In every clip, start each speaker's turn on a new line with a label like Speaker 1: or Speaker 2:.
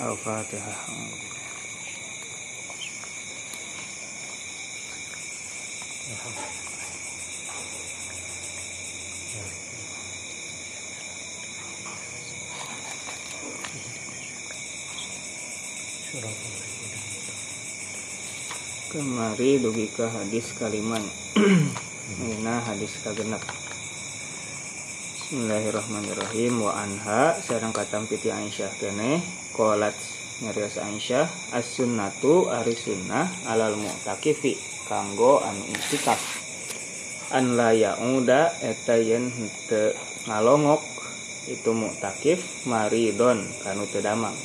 Speaker 1: Al-Fatihah. Kemari dugi ke hadis kaliman. Ini hadis kagenap. Bismillahirrahmanirrahim wa anha sareng katam piti Aisyah kene qalat. Nyarios Aisyah as-sunnatu ari sunnah alal mu'takifi kanggo anu intikaf an la yauda eta yen henteu ngalongok itu mu'takif maridon kanu teu damang.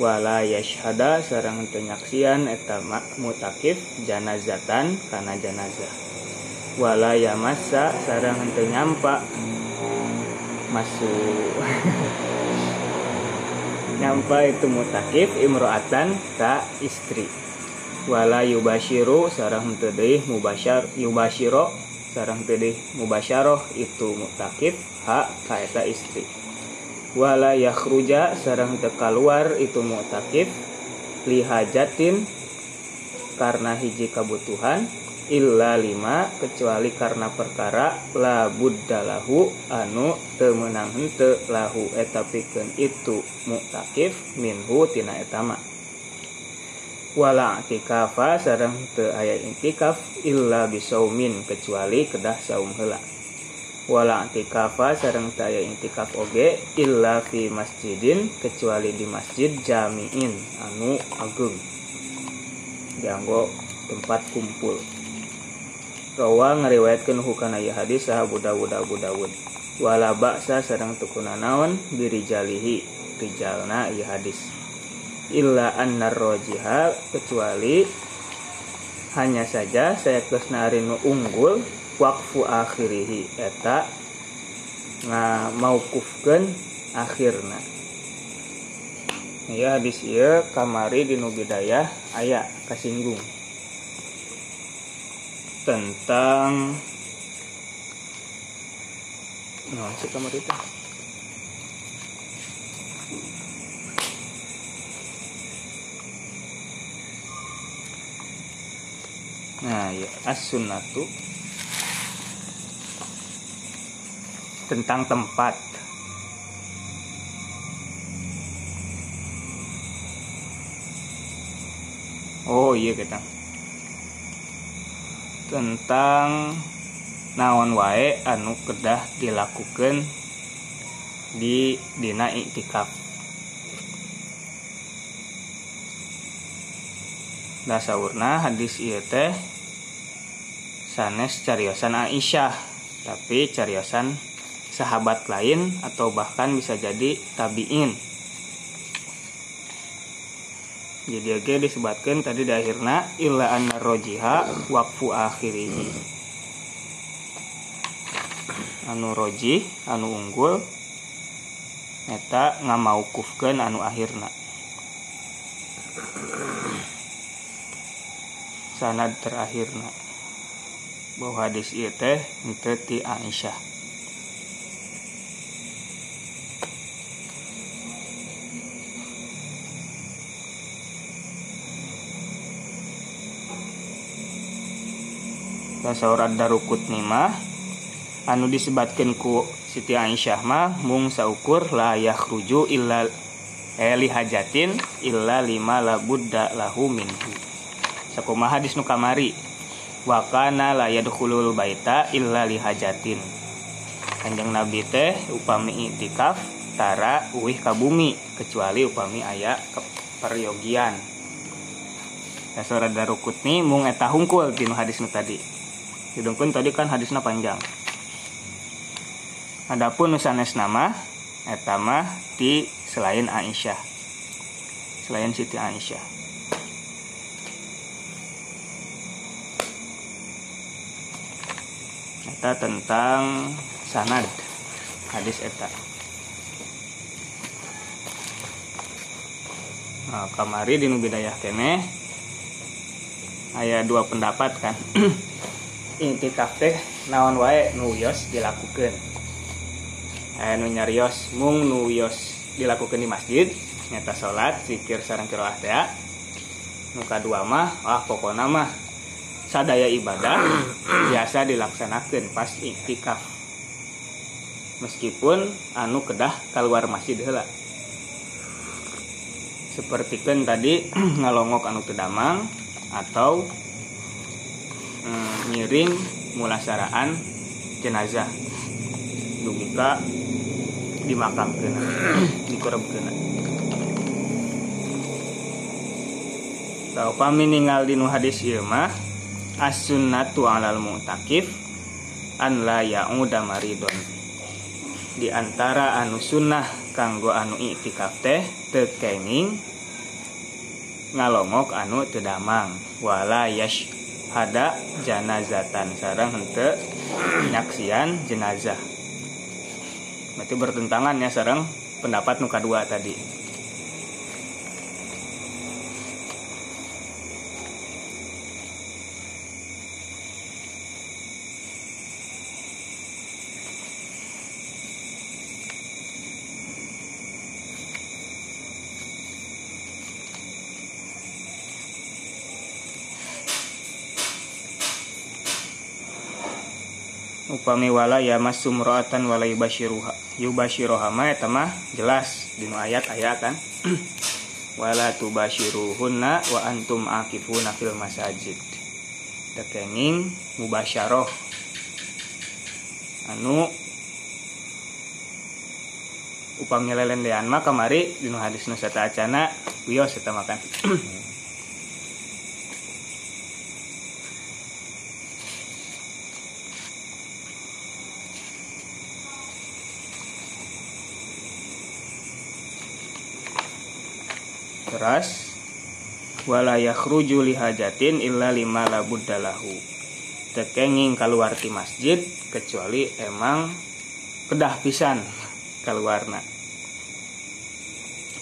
Speaker 1: Wala yashhada sareng henteu nyaksian eta mu'takif janazatan kana janazah. Wala yamassa sareng henteu nyampa. Masuk nyampa itu mutakif imro'atan ka istri. Wala yubashiru sarang tedih mubashar yubashiro sarang tedih mubasyaroh itu mutakif ha ka eta istri. Wala yakhruja sarang teu keluar itu mutakif lihajatin karena hiji kebutuhan illa lima kecuali karena perkara la buddalahu anu temenang hente lahu. Etapikeun itu muktakif minhu tina etama. Wala tikafa sareng te aya intikaf illa bisaumin kecuali kedah saum heula wala tikafa sareng te aya intikaf oge illa fi masjidin kecuali di masjid jamiin anu agung dianggo tempat kumpul Rawa ngariwayatkan hukana ya hadis sah Abu Dawud Abu Dawud wala baksa sareng tukuna naon? Birijalihi rijalna ya hadis. Illa annar rojiha kecuali hanya saja saya kesna arinu unggul wakfu akhirihi eta nga maukufkeun akhirna. Ya hadis ieu kamari di nubidayah aya kasinggung tentang nah si kamar itu. Nah ya as-sunnatu tentang tempat. Oh iya kita tentang naon wae anu kedah dilakukan di dina iktikaf dasaurna hadis ieu teh sanes cariosan Aisyah tapi cariosan sahabat lain atau bahkan bisa jadi tabiin jadi oke disebutkan tadi di akhirnya illa anna rojiha wakfu akhirihi. Anu roji anu unggul eta ngamaukufkeun anu akhirna. Sanad terakhirna. Bahwa hadis ieu teh ti Aisyah tasawuran darukut mah anu disebatkan ku Siti Aisyah mah mung saukur la yakhruju illa eh, lihajatin illa lima la budda lahu minhu. Sakumaha hadis nu kamari wa kana la yadkhulul baita illa lihajatin kanjeng nabi teh upami itikaf tara uih ka bumi kecuali upami aya peryogian. Dasar darukut nih mung eta hungkul hadis nu tadi Hidungkun tadi kan hadisnya panjang. Adapun nusanes nama etama di selain Aisyah. Selain Siti Aisyah. Eta tentang sanad hadis eta. Nah, kamari di nubidayah kene ayat dua pendapat kan intikaf teh naon wae nu yos dilakukan eh nu nyarios mung nu yos dilakukan di masjid nyata salat zikir sareng kiroah teh nuka dua mah ah pokoknya mah sadaya ibadah biasa dilaksanakan pas iktikaf. Meskipun anu kedah keluar masjid heula. Seperti kan tadi ngalongok anu tedamang atau mm, nyiring mulasaraan jenazah. Dugika dimakamkan dikorbankan tahu pami ninggal dinu hadis ieu mah as-sunnatu 'alal mu'takif an la ya'uda maridon di antara anu sunnah kanggo anu iktikaf teh tekenging ngalongok anu tedamang wala yash hada janazatan sarang hente nyaksian jenazah. Berarti bertentangan ya sarang pendapat nuka dua tadi upami wala ya masumroatan wala yubashiruha. Yubashiruha ma eta mah jelas di ayat ayat kan. Wala tubashiruhunna wa antum akifuna fil masajid. Tekenging mubasyaroh. Anu upami lelendean mah kamari dinu hadis nu sata acana wios eta makan keras wala yakhruju lihajatin illa lima labuddalahu tekenging keluar ti masjid kecuali emang kedah pisan keluarna.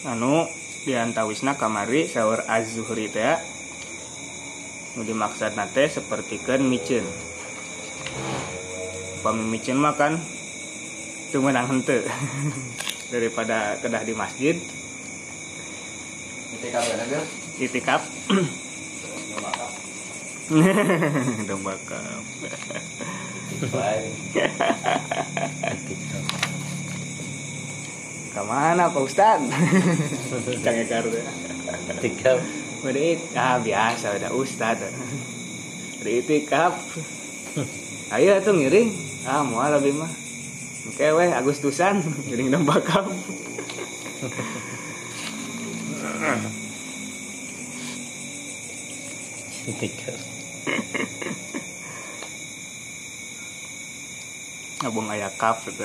Speaker 1: Anu diantawisna kamari sahur az-zuhri teh dimaksud nate seperti kan micin upami micin makan cuma hente daripada kedah di masjid
Speaker 2: Itikaf ya nabil?
Speaker 1: itikaf. Domba kap
Speaker 2: ke
Speaker 1: mana pak ustad? Canggih kartu
Speaker 2: Itikaf.
Speaker 1: udah ah biasa udah ustad. Udah itikaf ayo tuh ngiring ah mau lebih mah oke weh Agustusan. Ngiring domba kap
Speaker 2: Itikaf.
Speaker 1: ngabung ayah kap gitu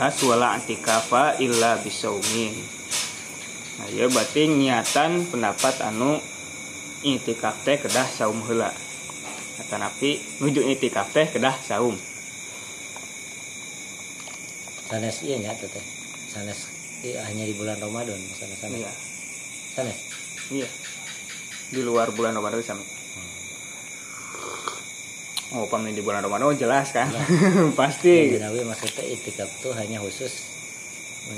Speaker 1: As wala antikafa illa bisaumin. Nah, ya berarti niatan pendapat anu itikaf teh kedah saum heula. Kata napi nuju itikaf teh kedah saum.
Speaker 2: Sanes iya nya teh. Sanes iya, hanya di bulan Ramadan sanes sanes.
Speaker 1: Iya.
Speaker 2: Sanes.
Speaker 1: Iya. Di luar bulan Ramadan sami. Oh, pamit di bulan Ramadan oh, jelas kan? Pasti.
Speaker 2: Nabi maksudnya itikaf tuh hanya khusus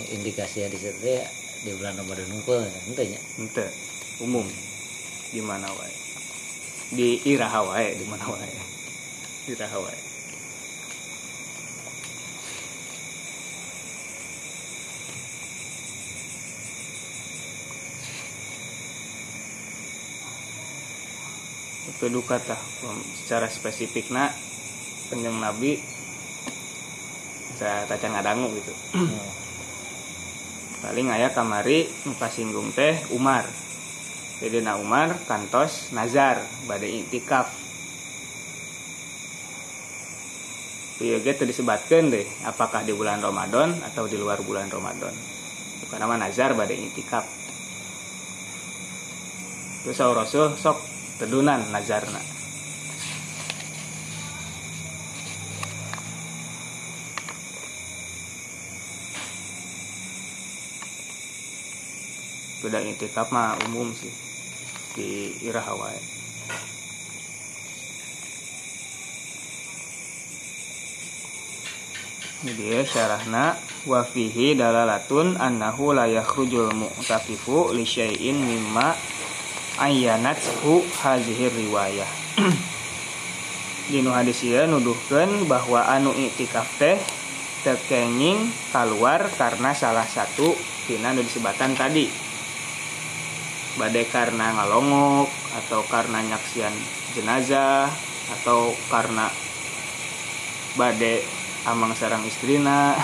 Speaker 2: indikasi di situ teh di bulan Ramadan unggul ente nya.
Speaker 1: Ente umum di mana wae. Di iraha wae di mana wae. Iraha wae. Itu duka tah secara spesifik nak penjeng nabi saya taca ngadangu gitu paling ayah kamari muka singgung teh Umar jadi na Umar kantos nazar badai itikaf. Iya gitu disebatkan deh apakah di bulan Ramadan atau di luar bulan Ramadan. Bukan nama nazar badai itikaf. Terus rasul sok tedunan nazarna. Beda itikaf mah umum sih di Irahawai ini dia syarahna. Wafihi dalalatun annahu la yakhrujul mu'takifu li syai'in mimma ayyanathu hadhihi riwayah. Dinu hadis ieu nuduhkeun bahwa anu itikaf teh tekenging keluar karena salah satu tina disebatan tadi. Badai karena ngalongok atau karena nyaksian jenazah atau karena badai amang sarang istrina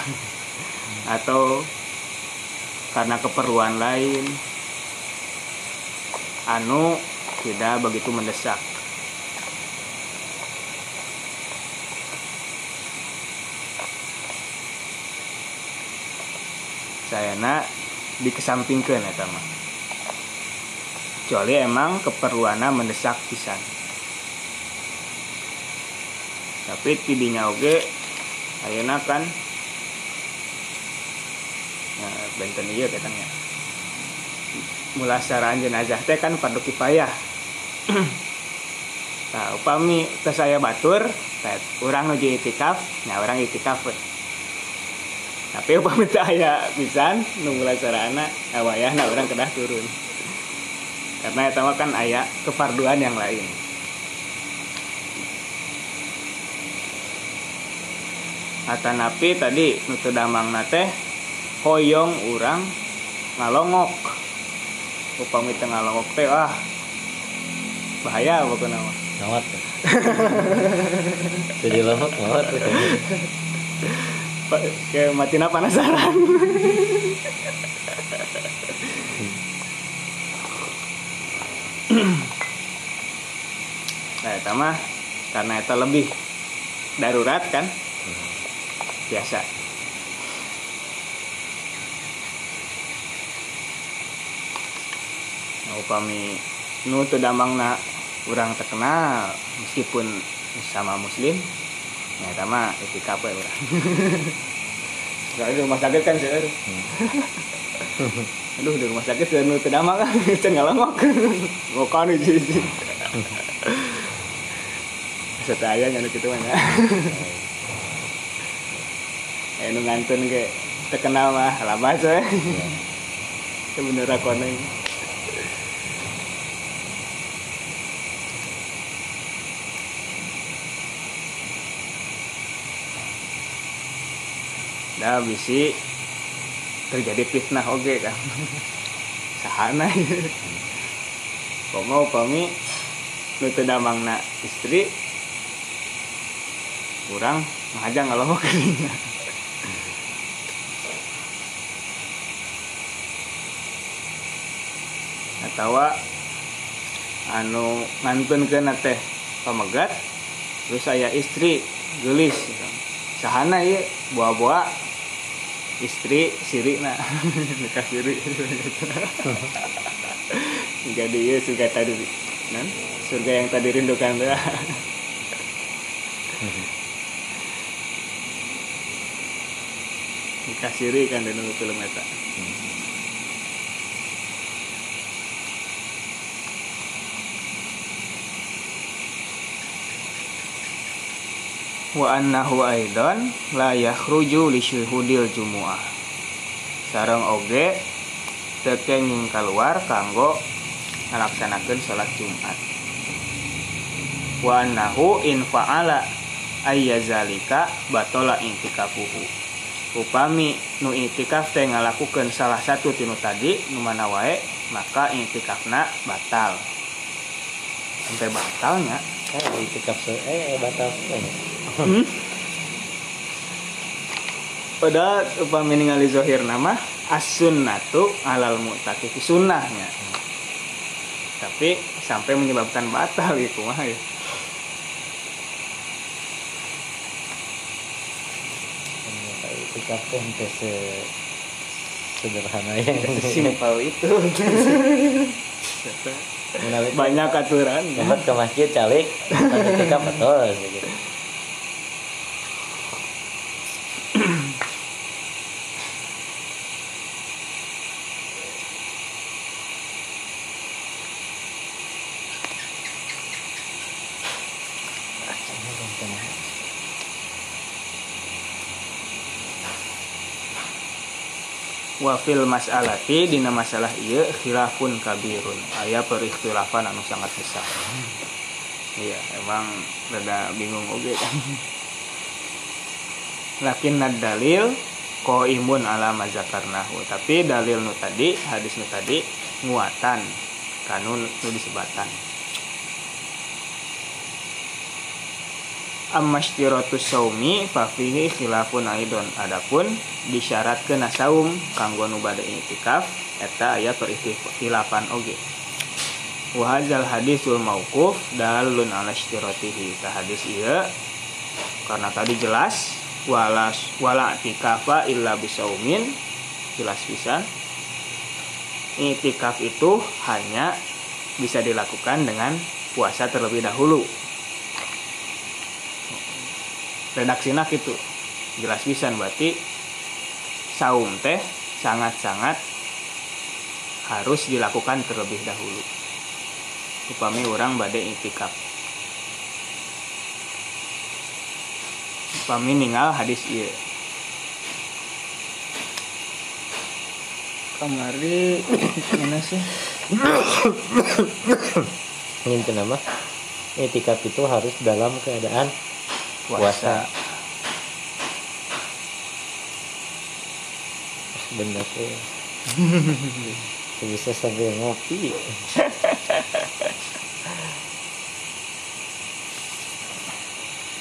Speaker 1: atau karena keperluan lain. Anu tidak begitu mendesak. Saya nak dikesampingkan ya mah kecuali emang keperluannya mendesak pisan. Tapi tidinya oke ayeuna kan. Nah, benten iya katanya mulasaraan jenazah teh kan fardu kifayah. Nah upami ke saya batur orang nuju itikaf nah orang itikaf tapi upami teh aya pisan nu mulasarana awayah nah orang kedah turun karena itu kan ayah kefarduan yang lain. Napi tadi nutu damang nate hoyong urang ngalongok. Upami teh ngalongok teh ah bahaya pokoknya mah.
Speaker 2: Ngawat jadi longok ngawat
Speaker 1: kayak matina penasaran nah itu mah karena itu lebih darurat kan? Biasa. Nah, upami nu damang na orang terkenal meskipun sama muslim sama etika apa ya orang di rumah sakit kan sih. aduh di rumah sakit sudah nu damang kan? Itu ngalangok ngokan itu setaya nyana gitu mana eh nu ngantun ke terkenal mah lama coy. Itu bener koneng Nah, bisi terjadi fitnah oke okay, kan. Sahana. Kok mau pami nu damangna istri. Kurang ngajak kalau mau tawa anu ngantun ke teh pamegat terus saya istri gelis. Sahana ya buah-buah istri siri na nikah siri. Jadi ya surga tadi. Nan? Surga yang tadi rindukan tuh nikah siri kan di film eta wa annahu aidan la yakhruju li syuhudil jumu'ah. Sareng oge tekenging keluar kanggo ngalaksanakeun salat Jumat. Wa annahu in fa'ala ayyazalika batola intikafuhu. Upami nu intikaf teh ngalakukeun salah satu tinu tadi nu mana wae maka intikafna batal. Sampai batalnya
Speaker 2: eh intikaf eh batal eh
Speaker 1: hmm? Padahal upami ningali zohir nama as-sunnatu alal mu'takif sunnahnya. Tapi sampai menyebabkan batal gitu mah ya.
Speaker 2: Sikap teh se sederhana yang
Speaker 1: simpel itu. Banyak aturan.
Speaker 2: Tempat ke masjid calik, ketika betul gitu.
Speaker 1: Wafil mas'alati dina masalah iya khilafun kabirun. Aya perikhtilafan anu sangat besar. Iya emang rada bingung oke lakin nad dalil ko imun ala mazakarnahu tapi dalil nu tadi hadis nu tadi nguatan kanun nu disebatan ammashtiratus saumi fafihi khilafun aidon. Adapun disyaratkeun saum kanggo nu bade i'tikaf eta aya perikhtilafan oge. Wa hadzal hadisul mauquf dalun ala ishtiratihi ta hadis ieu karena tadi jelas wala wala tikafa illa bisaumin jelas bisa i'tikaf itu hanya bisa dilakukan dengan puasa terlebih dahulu redaksina gitu jelas bisa berarti saum teh sangat-sangat harus dilakukan terlebih dahulu. Upami orang badai itikaf. Upami ninggal hadis iya kamari mana sih?
Speaker 2: Ini kenapa itikaf itu harus dalam keadaan puasa. Bener sih. Bisa sambil ngopi.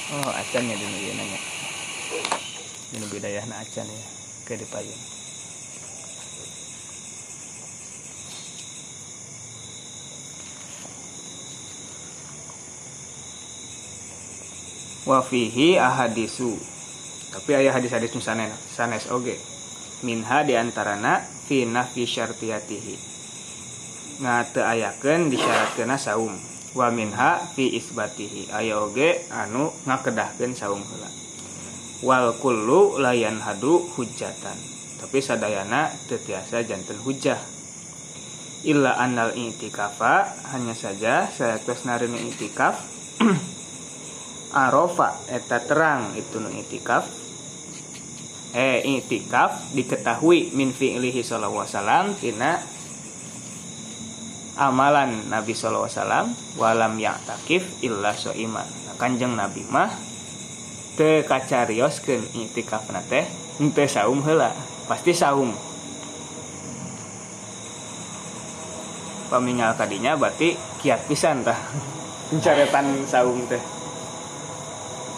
Speaker 1: Oh acan ya dulu ya. Nanya bidayah na acan ya ke di wafihi ahadisu. Tapi ayah hadis-hadis sanes sanes oge minha diantarana fi nafi syartiyatihi. Ngate ayakeun disyaratkeuna saum. Wa minha fi isbatihi. Aya oge anu ngakedahkeun saum heula. Wal kullu layan hadu hujatan tapi sadayana tetiasa janten hujah illa annal i'tikafa hanya saja saya terus narin i'tikaf arofa eta terang itu nu itikaf. Eh itikaf diketahui min fi'lihi sallallahu wasallam tina amalan Nabi sallallahu wasallam walam ya'takif illa soiman nah, kanjeng Nabi mah teu kacarioskeun itikaf na teh teu saum heula. Pasti saum. Pamingal kadinya berarti kiat pisan tah. Pencaretan saum teh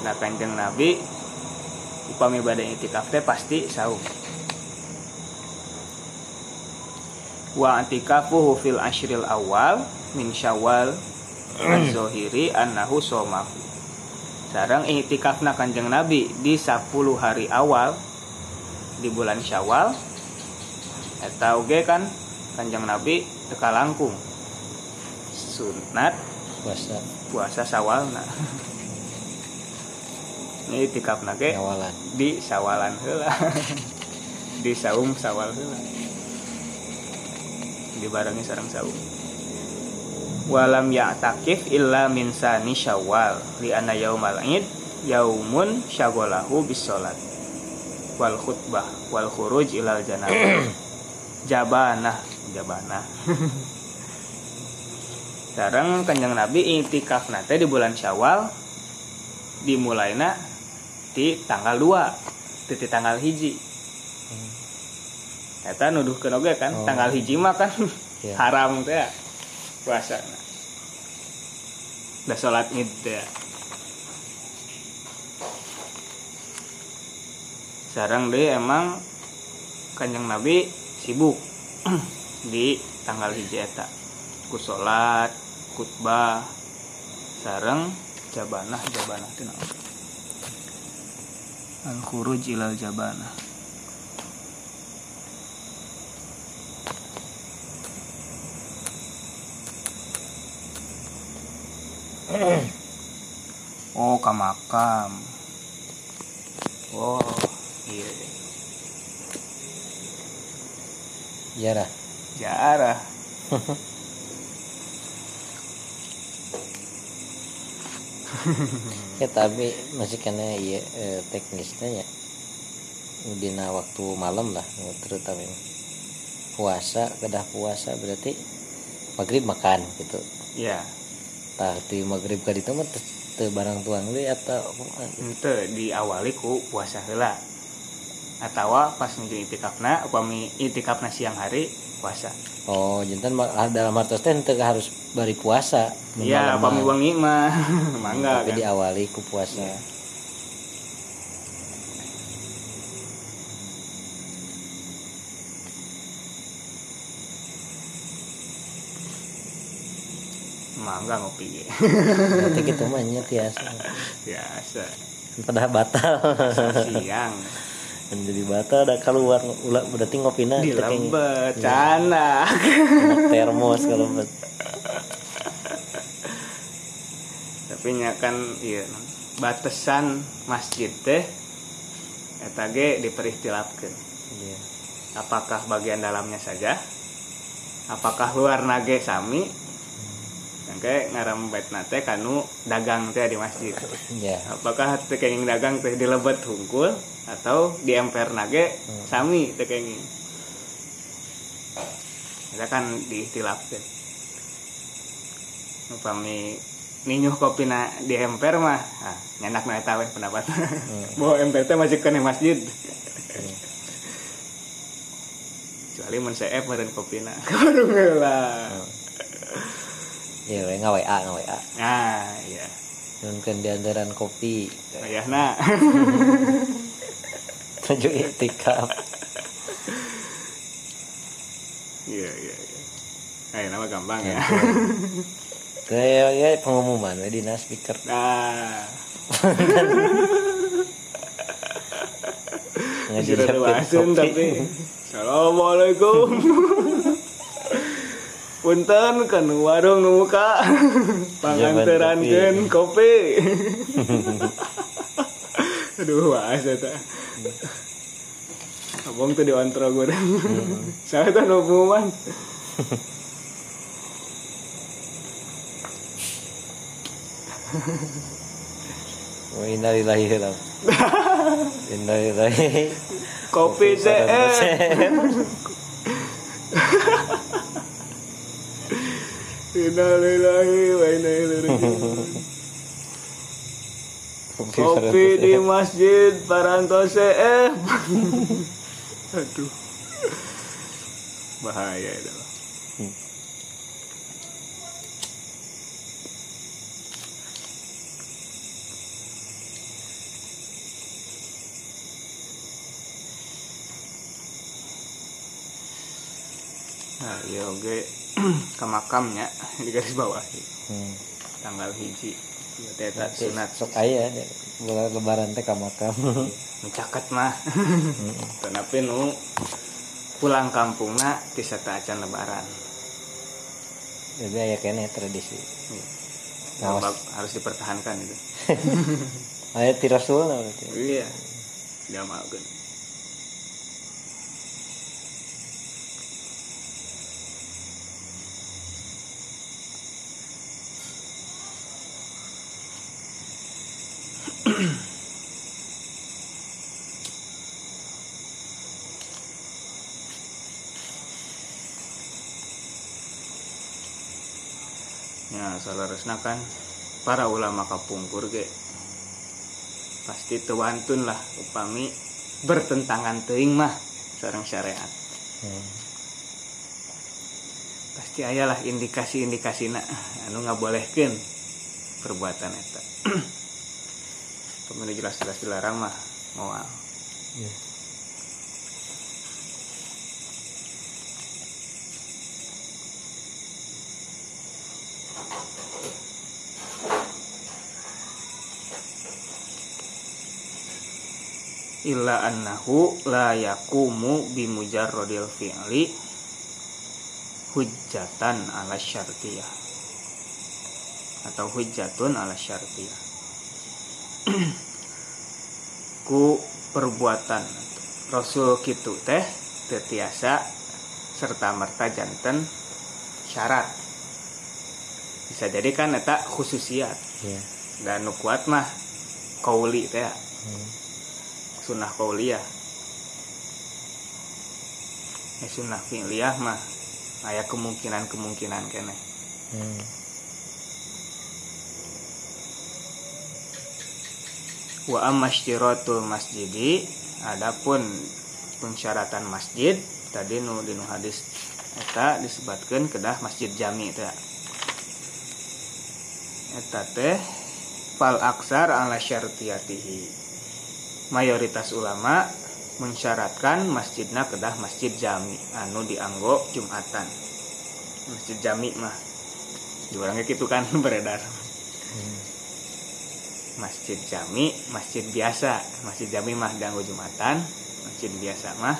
Speaker 1: nah kanjeng nabi upami badai itikaf teh pasti saum wa antikafuhu fil ashril awal min syawal zohiri annahu somahu. Sarang itikafna kanjeng nabi di 10 hari awal di bulan syawal eta oge kan kanjeng nabi teka langkung sunat
Speaker 2: puasa.
Speaker 1: puasa sawal nah ini tikap
Speaker 2: awalan
Speaker 1: di sawalan heula. Di saum sawal heula. Dibarengi sareng saum. Walam ya'takif illa min sani syawal li anna yaumal id yaumun syagolahu bis salat wal khutbah wal khuruj ilal janabah jabanah jabanah. Sekarang kanjeng nabi itikaf nate di bulan syawal dimulainya di tanggal 2 di tanggal hiji Eta nuduh ke oge kan
Speaker 2: Oh.
Speaker 1: tanggal hiji mah kan
Speaker 2: Iya.
Speaker 1: haram teh ya, puasa udah sholat id teh ya. Sarang deh emang kanjeng nabi sibuk di tanggal hiji eta ku sholat khutbah sareng jabanah jabanah itu naon al khuruj ilal jabanah oh ka makam. Oh iya.
Speaker 2: Lah
Speaker 1: jarah
Speaker 2: ya tapi masih kena iya eh, teknisnya ya. Dina waktu malam lah terutama ini. Puasa kedah puasa berarti maghrib makan gitu.
Speaker 1: Ya
Speaker 2: tah di maghrib ka ditu mah barang tuang deui atau
Speaker 1: ente diawali ku puasa heula atau pas nuju itikafna upami itikafna siang hari puasa.
Speaker 2: Oh jantan ah, dalam artos teh harus bari puasa.
Speaker 1: Iya upami
Speaker 2: mah.
Speaker 1: wengi mah mangga
Speaker 2: tapi
Speaker 1: kan.
Speaker 2: diawali ku puasa.
Speaker 1: Iya. mangga ngopi. Ge.
Speaker 2: berarti gitu mah nya tiasa
Speaker 1: biasa.
Speaker 2: Pada batal.
Speaker 1: Siang
Speaker 2: menjadi batal ada keluar. Ulah berarti ngopina
Speaker 1: di lembet cana
Speaker 2: enak termos kalau bet.
Speaker 1: Tapi nya kan iya. Batasan masjid teh eta ge diperistilapkeun.
Speaker 2: Iya.
Speaker 1: Apakah bagian dalamnya saja? Apakah luar nage sami? Sangke ngaram bait nate kanu dagang teh di masjid.
Speaker 2: Iya.
Speaker 1: Apakah teh kenging dagang teh dilebet hungkul atau di emper nage
Speaker 2: Hmm.
Speaker 1: sami teh kenging kita kan diistilahkan upami ninyuh kopi na di emper mah ah, nyenak na eta we pendapat. Bahwa emper teh masih kena masjid. Kecuali mun seep meureun kopina kudu heula
Speaker 2: iya we nga WA nga WA
Speaker 1: nah iya.
Speaker 2: Nunkeun di andaran kopi.
Speaker 1: Ayahna
Speaker 2: tujuh itikaf.
Speaker 1: Iya iya iya. Ayo nama gampang ya?
Speaker 2: Kayak ya pengumuman we dina speaker.
Speaker 1: Nah.
Speaker 2: Ngaji kopi.
Speaker 1: tapi assalamualaikum. Punten kan warung muka panganterankeun kopi. aduh wah eta abang tuh diwantro gue saya tuh nu pengumuman
Speaker 2: Oh, innalillahi heula. Innalillahi.
Speaker 1: kopi CE Innalillahi wa inna ilaihi. Kopi di Masjid Paranto CF. Aduh. Bahaya itu. Nah, iya oke ke makamnya di garis bawah
Speaker 2: Hmm.
Speaker 1: tanggal hiji eta sunat.
Speaker 2: Sok aya bulan lebaran teh ka makam.
Speaker 1: mencaket mah. Tapi nu pulang kampungna tisata acan lebaran.
Speaker 2: Jadi aya kene tradisi.
Speaker 1: Nah, harus dipertahankan itu.
Speaker 2: Aya ti rasul
Speaker 1: iya. Diamalkan ya salarusna kan para ulama kapungkur ge pasti tewantun lah upami bertentangan teuing mah sareng syariat
Speaker 2: Hmm.
Speaker 1: pasti ayalah indikasi-indikasi anu ngabolehkeun perbuatan eta Pemenu jelas-jelas dilarang mah moal
Speaker 2: Iya.
Speaker 1: Illa annahu la yakumu bimujarrodil fi'li hujjatan ala syartiyah. Atau hujjatun ala syartiyah. Ku perbuatan. Rasul kitu teh tetiasa serta merta janten syarat. Bisa jadi kan eta khususiat.
Speaker 2: Iya.
Speaker 1: dan nu kuat mah kauli teh.
Speaker 2: Hmm.
Speaker 1: Sunnah kauliyah ya sunnah fi'liyah mah aya kemungkinan-kemungkinan kene.
Speaker 2: Hmm.
Speaker 1: wa ammashtiratul masjidi adapun pensyaratan masjid tadi nu di nu hadis eta disebutkan kedah masjid jami teh. Eta teh fal aksar ala syartiyatihi mayoritas ulama mensyaratkan masjidna kedah masjid jami anu dianggo jumatan. Masjid jami mah. Orangnya gitu kan beredar. Masjid jami masjid biasa. Masjid jami mah dianggo jumatan masjid biasa mah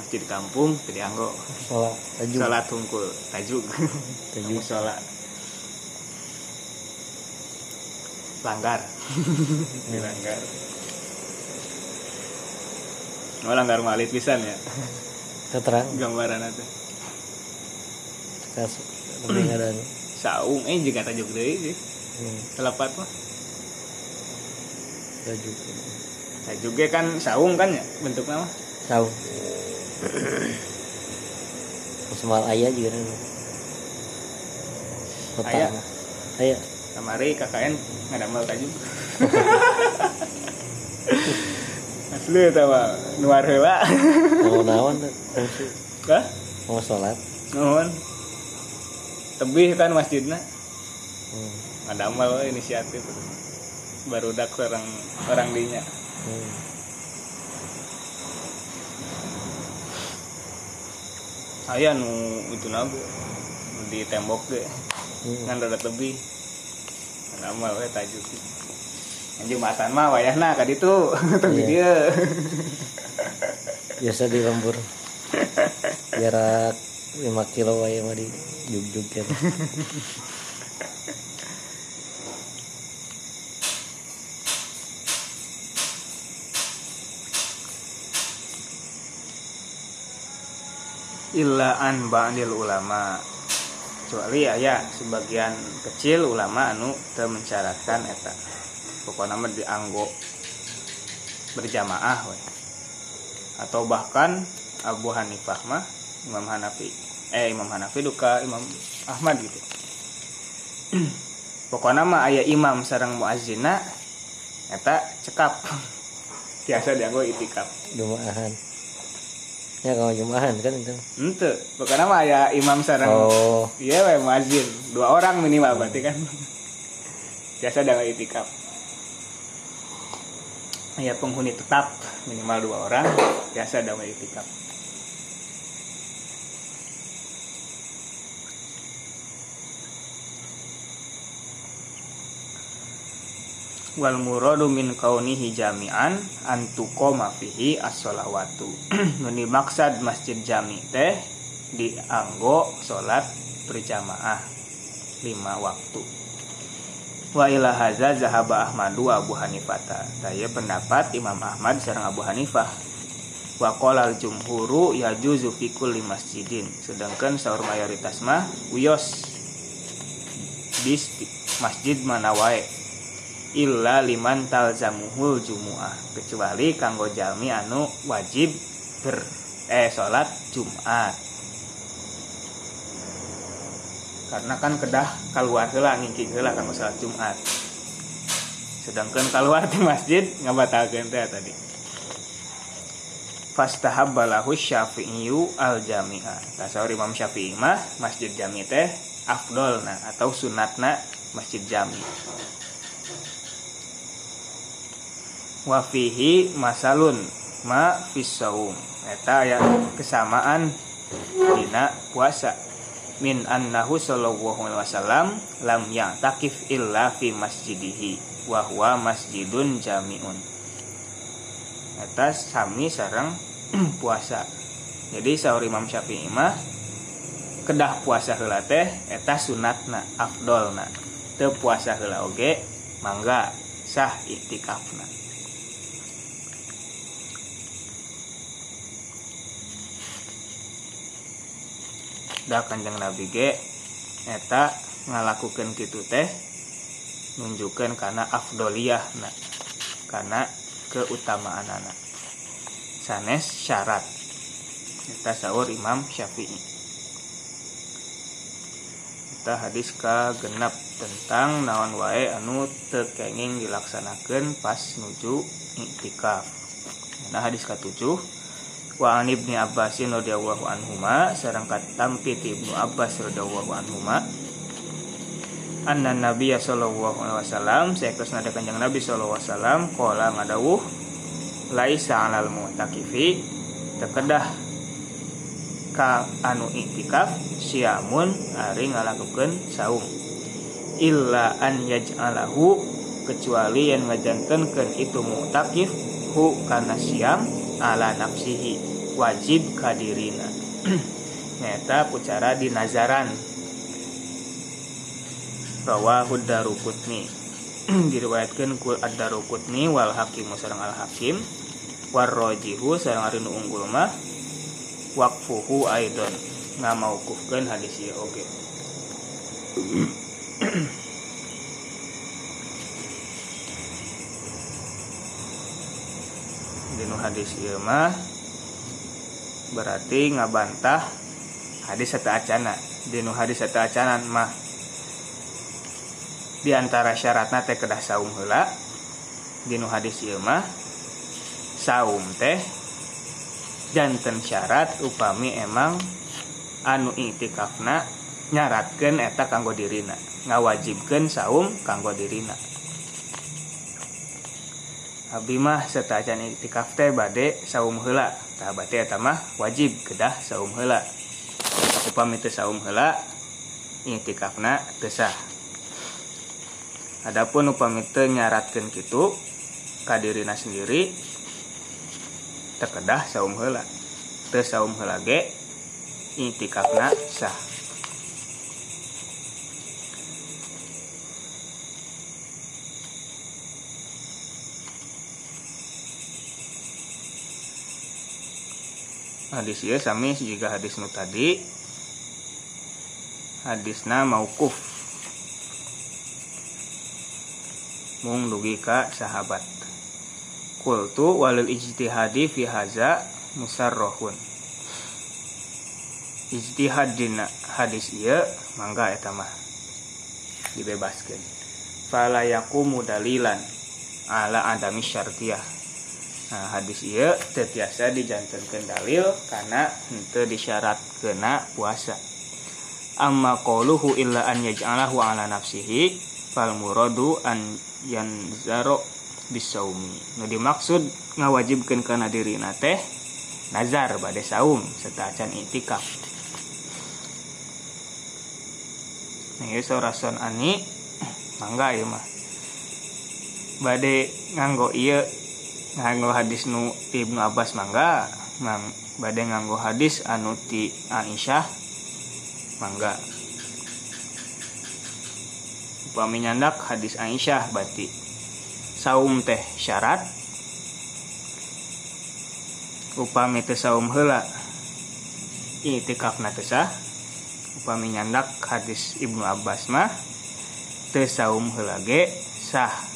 Speaker 1: masjid kampung teu dianggo.
Speaker 2: Sholat tajuk.
Speaker 1: Salat hungkul tajuk. Tajuk. Salat. Langgar. Dilanggar Oh, langgar malit pisan ya.
Speaker 2: Keterang
Speaker 1: gambaran itu
Speaker 2: kas lebih ada.
Speaker 1: Saung eh juga tajuk deui sih.
Speaker 2: Hmm,
Speaker 1: selepat mah.
Speaker 2: Tajuk
Speaker 1: tajuknya kan saung kan ya bentuknya mah.
Speaker 2: Tahu semal ayah juga nih kota
Speaker 1: Aya.
Speaker 2: mah. ayah
Speaker 1: kamari KKN ngadamel tajuk eta mah nuar heula
Speaker 2: mau naon
Speaker 1: Hah?
Speaker 2: mau sholat?
Speaker 1: Nuhun. Tebih kan masjidna.
Speaker 2: Hmm.
Speaker 1: ngadamel we inisiatif. Baru dak orang orang dinya.
Speaker 2: Hmm.
Speaker 1: aya nu itu nabu di tembok ge.
Speaker 2: Hmm.
Speaker 1: ngan rada tebih. We tajuk Yang Jumatan mah wayahna ka ditu. Tebih
Speaker 2: Iya.
Speaker 1: dia.
Speaker 2: Biasa di lembur. Jarak 5 kilo wae mah di jug-jug kan
Speaker 1: illa an ba'dil ulama. Kecuali aya sebagian kecil ulama anu teu mensyaratkan eta pokoknya mah dianggo berjamaah we. atau bahkan Abu Hanifah mah Imam Hanafi eh Imam Hanafi duka Imam Ahmad gitu pokoknya mah aya imam sareng muazzina eta cekap biasa dianggo itikaf
Speaker 2: jumaahan ya kalau jumaahan kan itu
Speaker 1: ente pokoknya mah aya imam sareng
Speaker 2: oh
Speaker 1: Iya, we muazin. Dua orang minimal berarti kan. Biasa dalam itikaf. Ya penghuni tetap minimal dua orang. Biasa dalam itikaf. Wal muradu min kaunihi jami'an antuqoma fihi as-sholawatu. Nu dimaksud masjid jami teh dianggo salat berjamaah lima waktu wa ila haza zahaba ahmadu abu hanifata saya pendapat imam ahmad sareng abu hanifah. Wa qala al jumhuru yajuzu fi kulli masjidin. Sedangkan saur mayoritas mah uyos. Di masjid mana wae. Illa liman talzamuhul jumuah. Kecuali kanggo jami anu wajib ber eh salat Jumat karena kan kedah keluar heula ngingking heula kanggo salat Jumat. Sedangkan keluar di masjid ngabatalkeun teh tadi. Fastahabba lahu syafi'iyu al jami'a tasawur Imam Syafi'i mah masjid jami teh afdolna atau sunatna masjid jami. Wa fihi masalun ma fis saum. Eta aya kesamaan dina puasa min annahu sallallahu alaihi wasallam lam ya'takif illa fi masjidihi wa huwa masjidun jami'un. Eta sami sareng puasa. Jadi saur Imam Syafi'i mah kedah puasa heula teh eta sunatna afdolna. Teu puasa heula oge mangga sah iktikafna da kanjeng Nabi ge eta ngalakukan gitu teh nunjukkan karena afdoliyah na karena keutamaan anak sanes syarat kita sahur Imam Syafi'i. Kita hadis ka genap tentang naon wae anu tekenging dilaksanakan pas nuju iktikaf nah hadis ka tujuh wa an ibni abbasin radhiyallahu anhuma sareng katampi ti ibnu abbas radhiyallahu anhuma anna nabiy sallallahu alaihi wasallam saeuktos nada kanjeng nabi sallallahu alaihi wasallam qala ngadawuh laisa alal mu'takifi tekedah ka anu iktikaf siamun ari ngalakukeun saum illa an yaj'alahu kecuali yang ngajantenkeun itu mu'takif hu kana siam ala nafsihi. Wajib kadirina nyata pucara di nazaran. Rawahu darukutni. Diriwayatkan ku ad-darukutni wal hakim al hakim. Warrojihu sareng ari nu unggul mah. Waqfuhu aidon. Ngamaukufkeun hadis ieu oge dinu hadis ieu mah. Berarti ngabantah hadis satu acana. Dinu hadis satu acanan mah. Di antara syaratna teh kedah saum heula. Dinu hadis ieu mah. Saum teh janten syarat upami emang anu iktikafna nyaratkeun eta kanggo dirina. Ngawajibkeun saum kanggo dirina Abi mah setajan iktikaf teh bade saum heula. Tah bade eta wajib kedah saum heula. Upami teu saum heula iktikafna teu Adapun upami teu nyaratkeun kitu kadirina sendiri terkedah saum heula. Teu saum heula ge iktikafna sah hadis ieu sami juga hadis nu tadi. Hadisna maukuf mung dugi ka sahabat. Kultu walil ijtihadi fi haza musarrohun ijtihad dina hadis ieu mangga eta mah dibebaskeun. Fala yaqumu dalilan ala adami syartiyah Nah, hadis iya tetiasa dijantankan dalil karena henteu disyarat kena puasa. Amma qauluhu illa an yaj'alahu ala nafsihi fal muradu an yanzaro bisaumi. Nu dimaksud ngawajibkeun kana diri teh nazar bade saum serta acan itikaf. Nah, ieu sorason ani mangga ieu mah. Bade nganggo ieu nganggo hadis nu Ibnu Abbas mangga mang bade nganggo hadis anu ti Aisyah mangga upami nyandak hadis Aisyah berarti saum teh syarat. Upami teh saum heula. Itikafna teh sah. Upami nyandak hadis Ibnu Abbas mah teh saum heula ge sah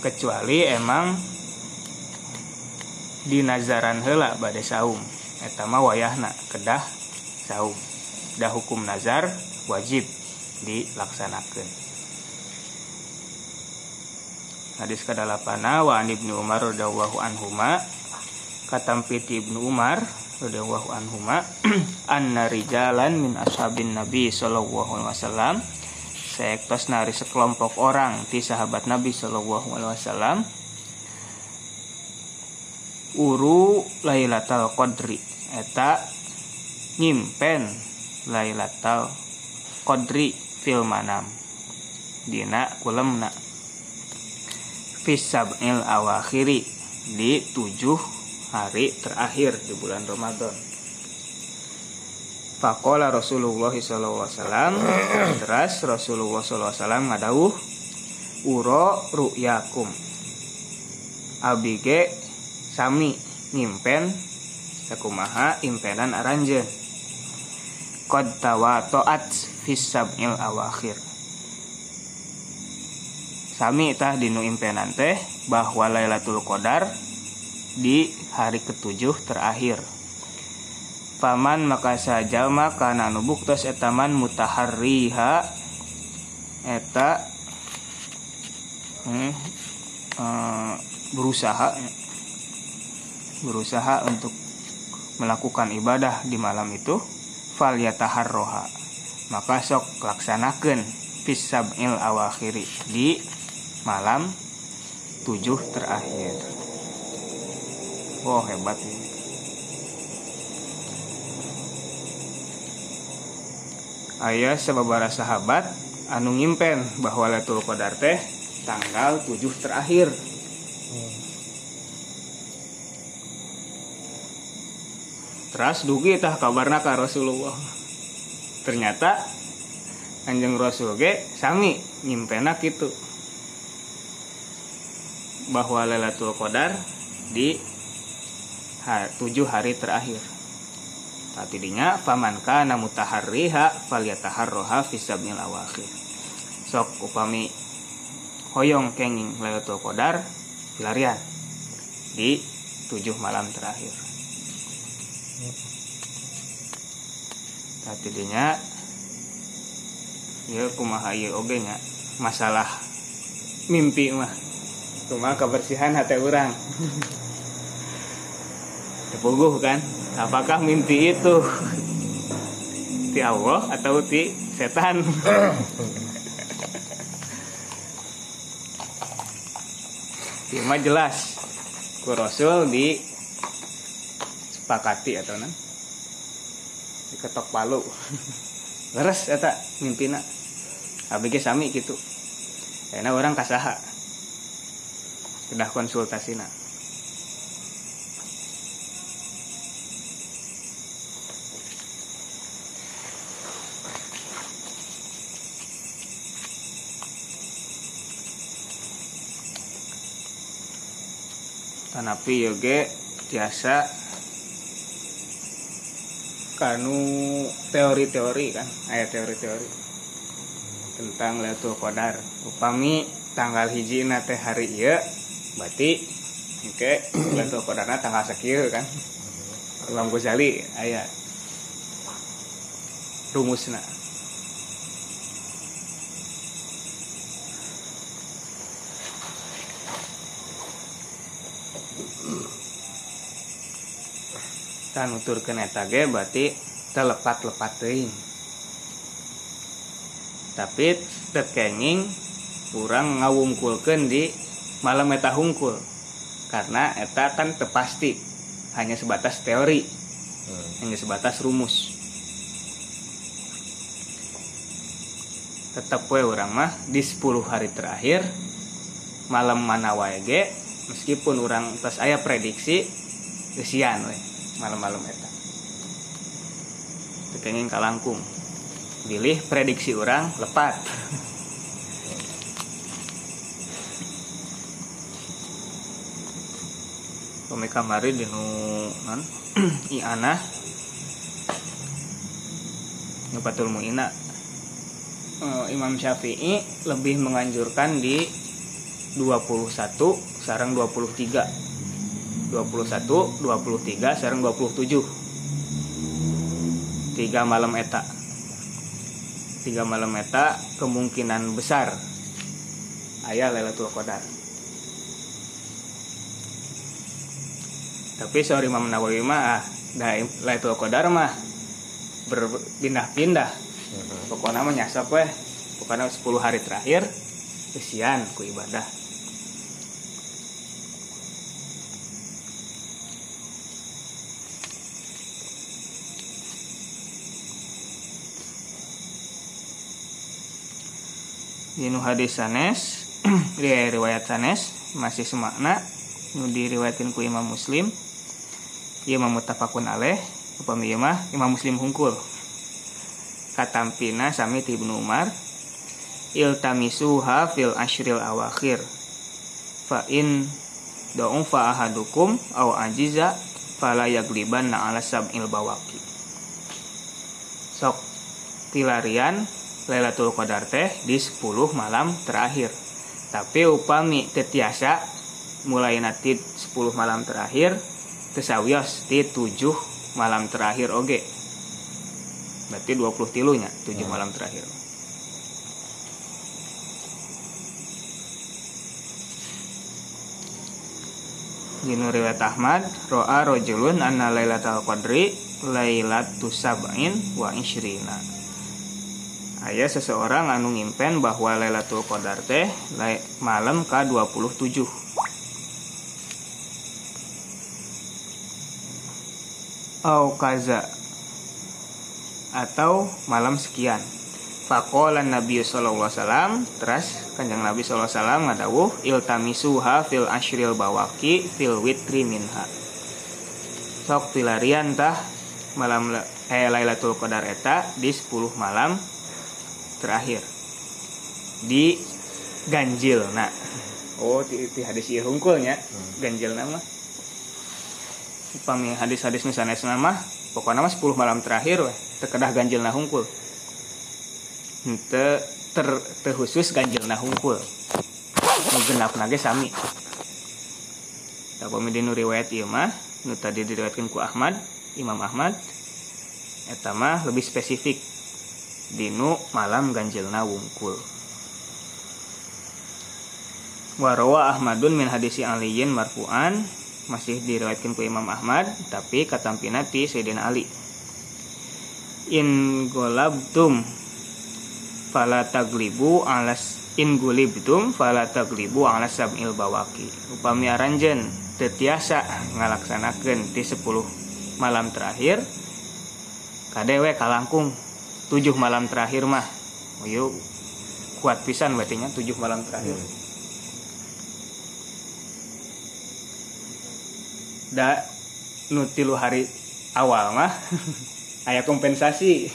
Speaker 1: kecuali emang di nazaran hela pada saum etama wayahna kedah saum. Dah hukum nazar wajib dilaksanakan hadis kedalapana wa an ibnu umar radhiyallahu anhuma katampiti ibnu umar radhiyallahu anhuma anna rijalan min ashabin nabi sallallahu alaihi wasallam seektos nari sekelompok orang di sahabat Nabi Shallallahu Alaihi Wasallam. Uru Lailatul Qadri. Eta nyimpen Lailatul Qadri fil manam. Dina kulemna. Fisab'il awakhiri. Di tujuh hari terakhir di bulan Ramadan Fakola Rasulullah SAW Teras Rasulullah SAW ngadawuh Uro ru'yakum. Abige Sami Ngimpen Sakumaha impenan aranjen Qad tawato'at Fisab'il awakhir. Sami tah dinu impenan teh Bahwa Lailatul Qadar Di hari ketujuh terakhir paman maka sajama kana nubuktos etaman mutaharriha. Eta hmm, berusaha berusaha untuk melakukan ibadah di malam itu. Fal yataharroha. Maka sok laksanakan fisab'il awakhiri di malam tujuh terakhir. Wow hebat ini ayah sebabara sahabat anu ngimpen bahwa Lailatul Qadar teh tanggal tujuh terakhir Teras dugi tah kabarna ka Rasulullah. Ternyata Anjing Rasul ge sami nyimpena gitu. Bahwa Lailatul Qadar di tujuh hari terakhir. Tapi dinya faman kana mutaharriha falyataharroha fi sab'il awakhir. Sok upami hoyong kenging Lailatul Qadar pelarian di tujuh malam terakhir. Tapi dinya ya kumaha ieu oge nya masalah mimpi mah kumaha kebersihan hati orang Tepuguh kan? Apakah mimpi itu? Ti Allah atau ti setan? Ieu mah jelas. Ku Rasul di sepakati atau nan? Diketok palu. Leres eta mimpina. Abg sami gitu karena orang kasaha. Sudah konsultasina Tanapi yoge biasa kanu teori-teori kan ayat teori-teori tentang Lailatul Qadar. Upami tanggal hiji teh hari iya berarti oke Lailatul Qadarna tanggal sekieu kan. Imam Ghazali ayat rumusna tan nuturkeun eta ge berarti telepat-lepat teuing. Tapi tekenging kurang ngawungkulkeun di malam eta hungkul karena eta kan tepasti hanya sebatas teori hmm. hanya sebatas rumus. Tetap we orang mah di 10 hari terakhir malam mana wae ge meskipun orang tas ayah prediksi kesian we malam-malam eta. Tekenging kalangkung pilih prediksi orang lepat. Pemi kamari di non iana Nupatul Mu'ina. Uh, Imam Syafi'i lebih menganjurkan di 21 sarang 23 21 23 sarang 27 tiga malam eta. Tiga malam eta kemungkinan besar. Ayah Lailatul Qadar. Tapi sorry Imam Nawawi mah ah, dah Lailatul Qadar mah berpindah-pindah. Pokoknya mah nyasap weh. Pokoknya 10 hari terakhir kesian ku ibadah Dinu hadis sanes riwayat sanes masih semakna nu diriwayatin ku Imam Muslim. Ieu mah muttafaqun upami ieu mah Imam Muslim hungkul. Katampina sami Ibnu Umar iltamisuha fil ashril awakhir. Fa in fa ahadukum aw ajiza fala yaglibanna ala sab'il bawaki sok tilarian Lailatul Qadar teh di 10 malam terakhir. Tapi upami tetiasa mulai nanti 10 malam terakhir tesawios di tujuh malam terakhir oge berarti 20 tilunya tujuh
Speaker 2: Hmm.
Speaker 1: malam terakhir Dinu riwayat Ahmad ro'a rojulun anna lailatul qadri lailatu sab'in wa ishrina Aya seseorang anu ngimpen bahwa Lailatul Qadar teh malam ke-27 Au kaza atau malam sekian. Fakolan Nabi Sallallahu Alaihi Wasallam Teras kanjeng Nabi Sallallahu Alaihi Wasallam ngadawuh Iltamisuha fil ashril bawaki fil witri minha. Sok pilarian tah malam la- eh, Lailatul Qadar eta di 10 malam terakhir. Di ganjil nah oh di, di hadis ieu hungkulnya. Ganjil nama. Upami hadis-hadis nu sanes nama pokoknya mah 10 malam terakhir weh terkedah ganjil nah hungkul henteu ter, teu khusus ganjil nah hungkul nu genap nage sami. Tapi di nu riwayat ieu mah nu tadi diriwayatkeun ku Ahmad Imam Ahmad eta mah lebih spesifik dinu malam ganjilna wungkul. Warawa Ahmadun min hadisi Aliyin marfu'an masih diriwayatkan ku Imam Ahmad tapi katampina ti Sayyidina Ali. In golabtum fala taglibu alas in gulibtum fala taglibu ala sab'il bawaki. Upami aranjen tetiasa ngalaksanakeun ti 10 malam terakhir kadewe kalangkung tujuh malam terakhir mah. Yuk. Kuat pisan berarti nya tujuh malam terakhir. Da nu tilu hari awal mah. Aya kompensasi.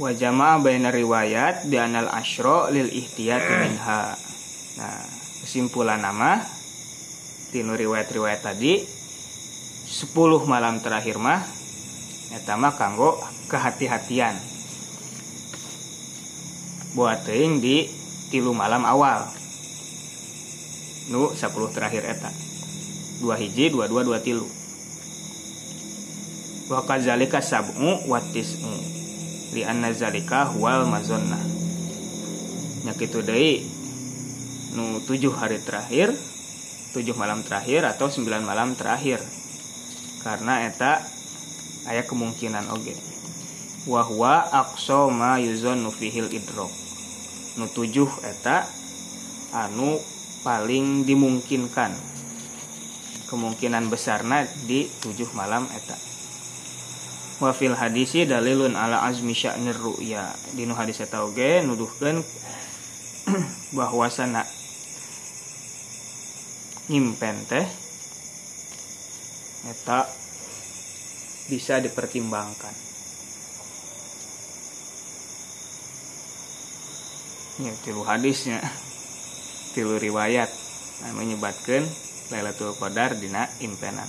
Speaker 1: Wa jama'a baina riwayat bi anal asyra lil ihtiyat minha. Nah kesimpulan nama tinu riwayat-riwayat tadi 10 malam terakhir mah eta mah kanggo kehati-hatian. Buat teuing di tilu malam awal. Nu 10 terakhir eta. Dua hiji dua dua dua tilu. Wa kadzalika sab'u wa tis'u. Li anna zalika huwal mazonna nya kitu deui nu tujuh hari terakhir tujuh malam terakhir atau sembilan malam terakhir. Karena eta aya kemungkinan oge. Wahwa aqsa ma yuzannu fihil idrok nu tujuh eta anu paling dimungkinkan. Kemungkinan besarna di tujuh malam eta. Wa fil hadisi dalilun ala azmi sya'nir ru'ya. Dinu hadis eta oge nuduhkeun bahwasana nyimpen teh eta bisa dipertimbangkan. Ya tilu hadisnya tilu riwayat nah, menyebatkan Lailatul Qadar dina impenan.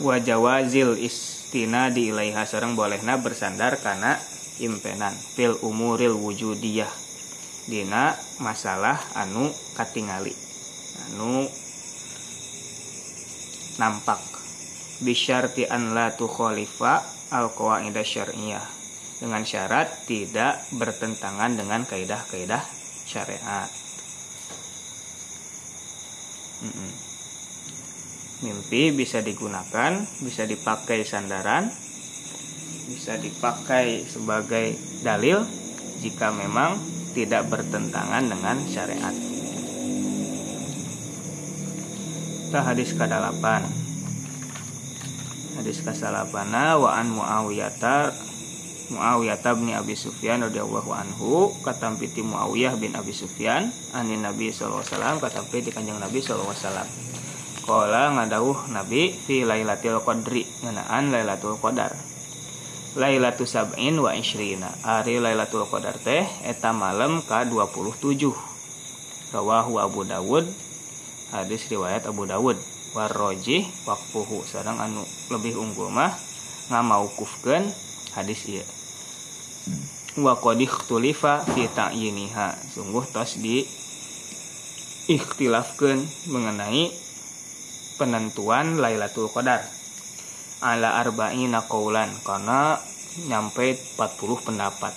Speaker 1: Wajawazil istina di ilaiha sareng bolehna bersandar karena impenan fil umuril wujudiyah dina masalah anu katingali. Anu nampak. Bisyarti an la tukhalifa al qawaida syar'iyah. Dengan syarat tidak bertentangan dengan kaidah-kaidah syariat. Mimpi bisa digunakan bisa dipakai sandaran bisa dipakai sebagai dalil jika memang tidak bertentangan dengan syariat. Kita hadis ke-8 hadis ke-8 wa an muawiyata Muawiyah bin Abi Sufyan radhiyallahu anhu katampiti Muawiyah bin Abi Sufyan anin Nabi sallallahu alaihi wasallam katampiti Kanjeng Nabi sallallahu alaihi wasallam. Qala ngadawuh Nabi fi Lailatul Qadri ngeunaan Lailatul Qadar Lailatul Sab'in wa Ishrina. Ari Lailatul Qadar teh eta malam ka-27 Rawahu Abu Dawud. Hadis riwayat Abu Dawud. Warrojih waqfuhu. Sadang anu lebih unggul mah ngamaukufkeun hadis iya wa qad ikhtulifa fi ta'yiniha. Sungguh tos di ikhtilafkeun mengenai penentuan Lailatul Qadar ala arba'ina qaulan karena nyampe 40 pendapat.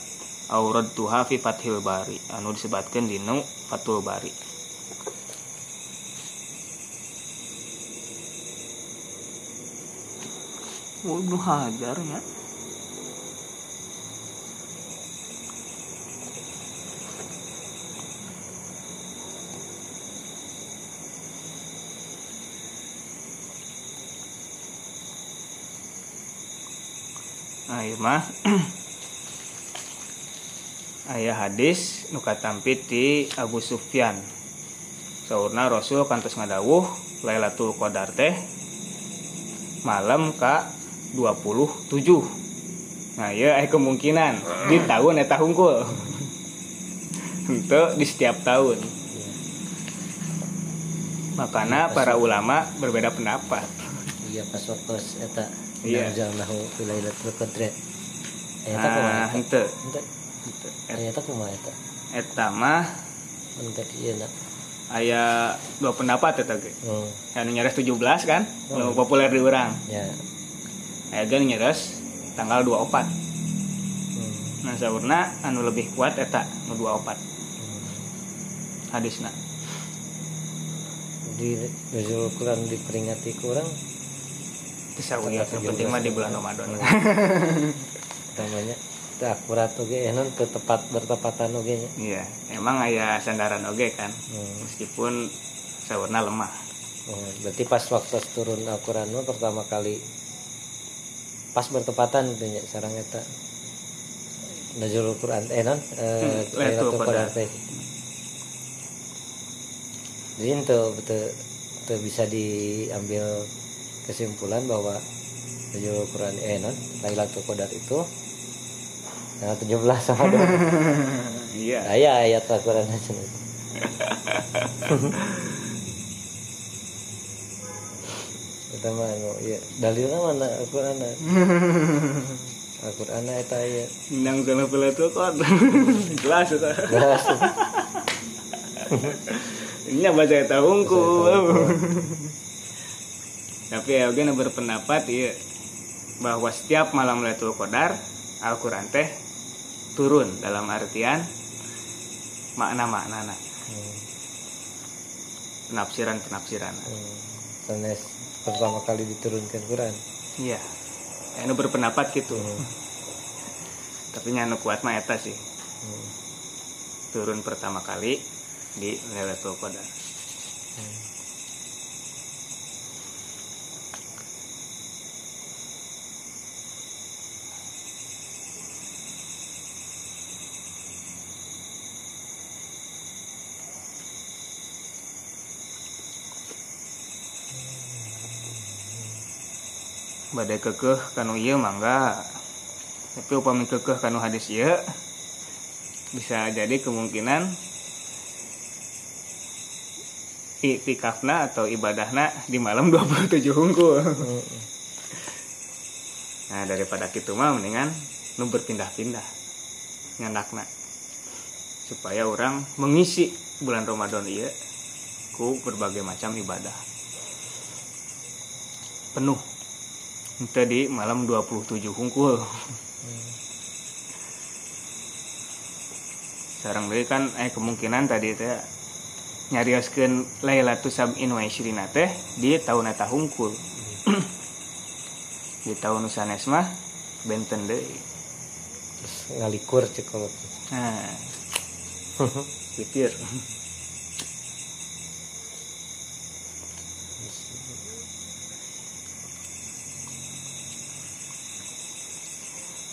Speaker 1: Aurad tuha fi fathil bari. Anu disebutkan di nu fathul bari. Ibnu Hajar ya. Ieu mah ayah hadis nuka tampit di Abu Sufyan. Saurna Rasul kantos ngadawuh Lailatul Qadar teh malam ka 27 nah ya eh kemungkinan di tahun eta hungkul. Untuk di setiap tahun. Makanya para ulama berbeda pendapat.
Speaker 2: Iya pas waktu eta
Speaker 1: Iya.
Speaker 2: nahu fi lailatul qadr eta kumaha
Speaker 1: nah
Speaker 2: eta kumaha eta
Speaker 1: eta mah
Speaker 2: ente ieu na
Speaker 1: aya dua pendapat eta ge.
Speaker 2: Hmm.
Speaker 1: Anu nyares 17 kan? Nu populer di urang.
Speaker 2: Ya.
Speaker 1: Aya ge nyares tanggal 24
Speaker 2: hmm.
Speaker 1: nah saurna anu lebih kuat eta nu 24
Speaker 2: hmm.
Speaker 1: hadisna.
Speaker 2: Di Quran diperingati kurang
Speaker 1: bisa
Speaker 2: Tanggal
Speaker 1: yang penting
Speaker 2: 17
Speaker 1: mah di bulan Ramadan
Speaker 2: namanya itu akurat oge enon teu tepat bertepatan oge nya
Speaker 1: iya emang aya sandaran oge kan
Speaker 2: hmm.
Speaker 1: meskipun saurna lemah
Speaker 2: Oh, berarti pas waktu turun Al-Quran mah pertama kali pas bertepatan gitu nya sarang eta Nazrul Quran eh non eh,
Speaker 1: Hmm, Lailatul
Speaker 2: Qadar. teh jadi itu betul betul bisa diambil kesimpulan bahwa Nazrul Quran eh non Lailatul Qadar itu tanggal 17 sama dua
Speaker 1: iya.
Speaker 2: Aya ayat Al-Quran aja. Kita mah iya dalilnya mana Al-Quran? Al-Quran eta aya
Speaker 1: nang kana pula tuh kok jelas eta
Speaker 2: Jelas.
Speaker 1: ini baca eta hungkul. Tapi ya nu berpendapat iya bahwa setiap malam Lailatul Qadar Al-Qur'an teh turun dalam artian makna-maknana.
Speaker 2: Hmm,
Speaker 1: penafsiran-penafsiran.
Speaker 2: Hmm. Sanes pertama kali diturunkan Quran.
Speaker 1: Iya. Anu berpendapat gitu.
Speaker 2: Hmm,
Speaker 1: tapi nya anu kuat mah eta sih.
Speaker 2: Hmm,
Speaker 1: turun pertama kali di Lailatul Qadar.
Speaker 2: Hmm.
Speaker 1: Badai kekeh kanu ieu mangga. Tapi upami kekeh kanu hadis ieu bisa jadi kemungkinan iktikafna atau ibadahna di malam 27 hungkul.
Speaker 2: Hmm,
Speaker 1: nah daripada gitu mah mendingan nu berpindah-pindah nyandakna supaya orang mengisi bulan Ramadan iya ku berbagai macam ibadah. Penuh itu di malam 27 hungkul
Speaker 2: hmm.
Speaker 1: sarang deui kan eh kemungkinan tadi teh nyarioskeun Lailatul Sab'in wa Ishrina teh di tahun eta hungkul di tahun sanes mah benten deui.
Speaker 2: Ngalikur cek kalau
Speaker 1: nah. Pikir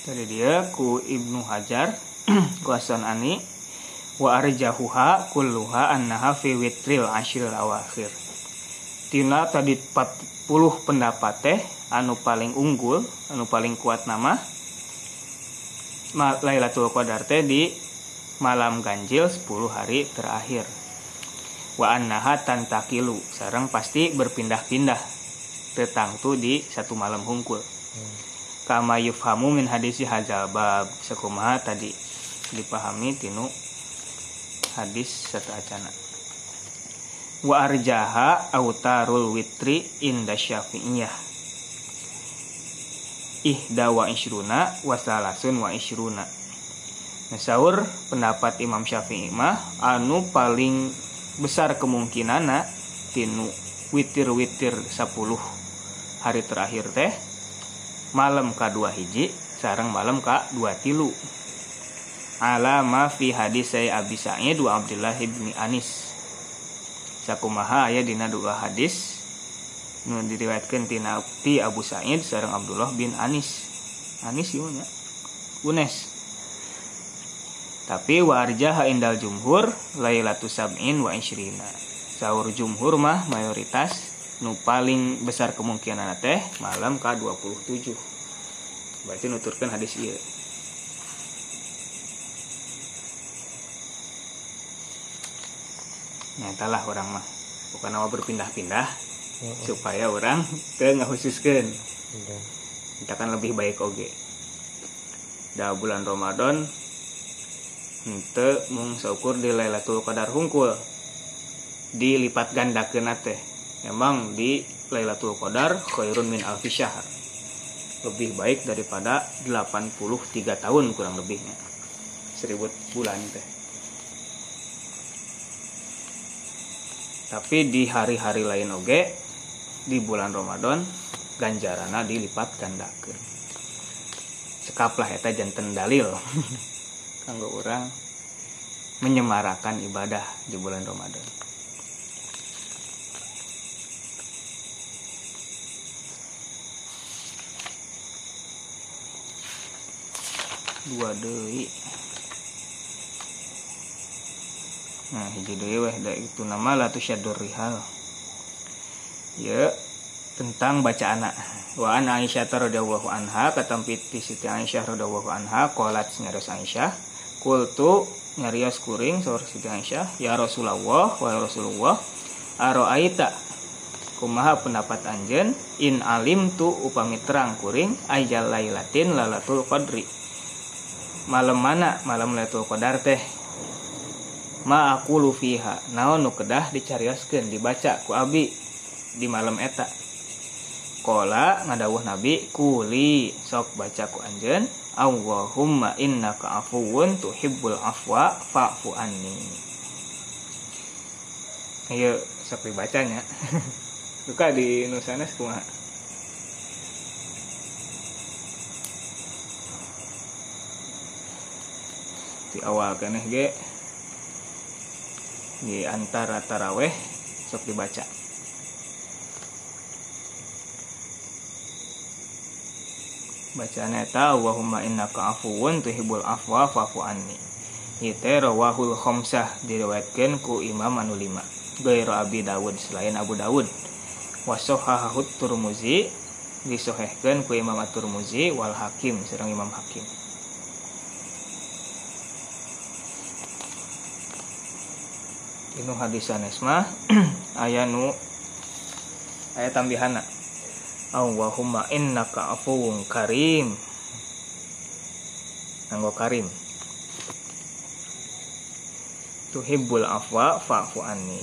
Speaker 1: Tadi dia ku Ibnu Hajar ku Hasan Ani wa arjahuha kulluha annaha fi witril ashril awakhir. Tina tadi 40 pendapat teh anu paling unggul, anu paling kuat nama Ma- Lailatul Qadar teh di malam ganjil 10 hari terakhir. Wa annaha tantakilu, sareng pasti berpindah-pindah tetangtu di satu malam hungkul.
Speaker 2: Hmm.
Speaker 1: Kama yufhamu min hadisi bab sakumaha tadi dipahami tinu hadis satu acana. Wa arjaha autarul witri inda syafi'iyah. Ihda wa ishruna wa salasun wa ishruna. Nasaur pendapat Imam Syafi'i mah anu paling besar kemungkinan tinu witir-witir 10 hari terakhir teh malam K2 hiji sarang malam K2 tilu. Alama fi hadis saya Abi Sa'id wa Abdullah bin Anis. Sakumaha aya dina dua hadis nu diriwayatkeun tina ti Abu Sa'id sareng Abdullah bin Anis. Anis ieu nya Unes. Tapi warjah indal jumhur lailatu sab'in wa ishrina. Sahur jumhur mah mayoritas nu paling besar kemungkinan teh malam ke 27 berarti nuturkan hadis iya nyatalah orang mah bukan awal berpindah-pindah supaya orang ke khususkan kita kan lebih baik oge. Dah bulan Ramadan ente mung saukur di Lailatul Qadar hungkul. Dilipat gandakeun teh emang di Lailatul Qadar khairun min alfi syahr. Lebih baik daripada 83 tahun kurang lebihnya. Seribu bulan teh. Tapi di hari-hari lain oge di bulan Ramadan ganjarana dilipat gandakeun sekaplah eta janten dalil. Kanggo orang menyemarakan ibadah di bulan Ramadan. Dua deui. Nah, hiji deui weh da itu nama la tusyadur rihal. Ya, tentang baca anak wa an Aisyah radhiyallahu anha katampit ti Siti Aisyah radhiyallahu anha qalat nyaros Aisyah kultu nyarios kuring saur Siti Aisyah ya Rasulullah wa Rasulullah aroaita kumaha pendapat anjen in alim tu upami terang kuring ajal lailatin lalatul qadri malam mana? Malam lailatul qadar teh. Ma aku lufiha naon nu kedah dicarioskeun dibaca ku abi di malam eta. Kola ngadawuh Nabi kuli sok baca ku anjen Allahumma innaka afuwun tuhibbul afwa fa'fu anni Ayo sok dibacanya. Buka di nusana kumaha di awal keneh ge. Di antara taraweh sok dibaca. Bacaan eta Allahumma innaka afuwun tuhibbul afwa fa'fu anni. Ite rawahul khomsah diriwayatkan ku Imam anu lima. Gairu Abi Dawud selain Abu Dawud. Wasohahut Turmuzi disohehkan ku Imam At-Turmuzi wal Hakim serang Imam Hakim Inu hadis sanesma ayanu ayat tambihana. Allahumma innaka afuwun karim. Anggo karim. Tuhibbul afwa fa'fu anni.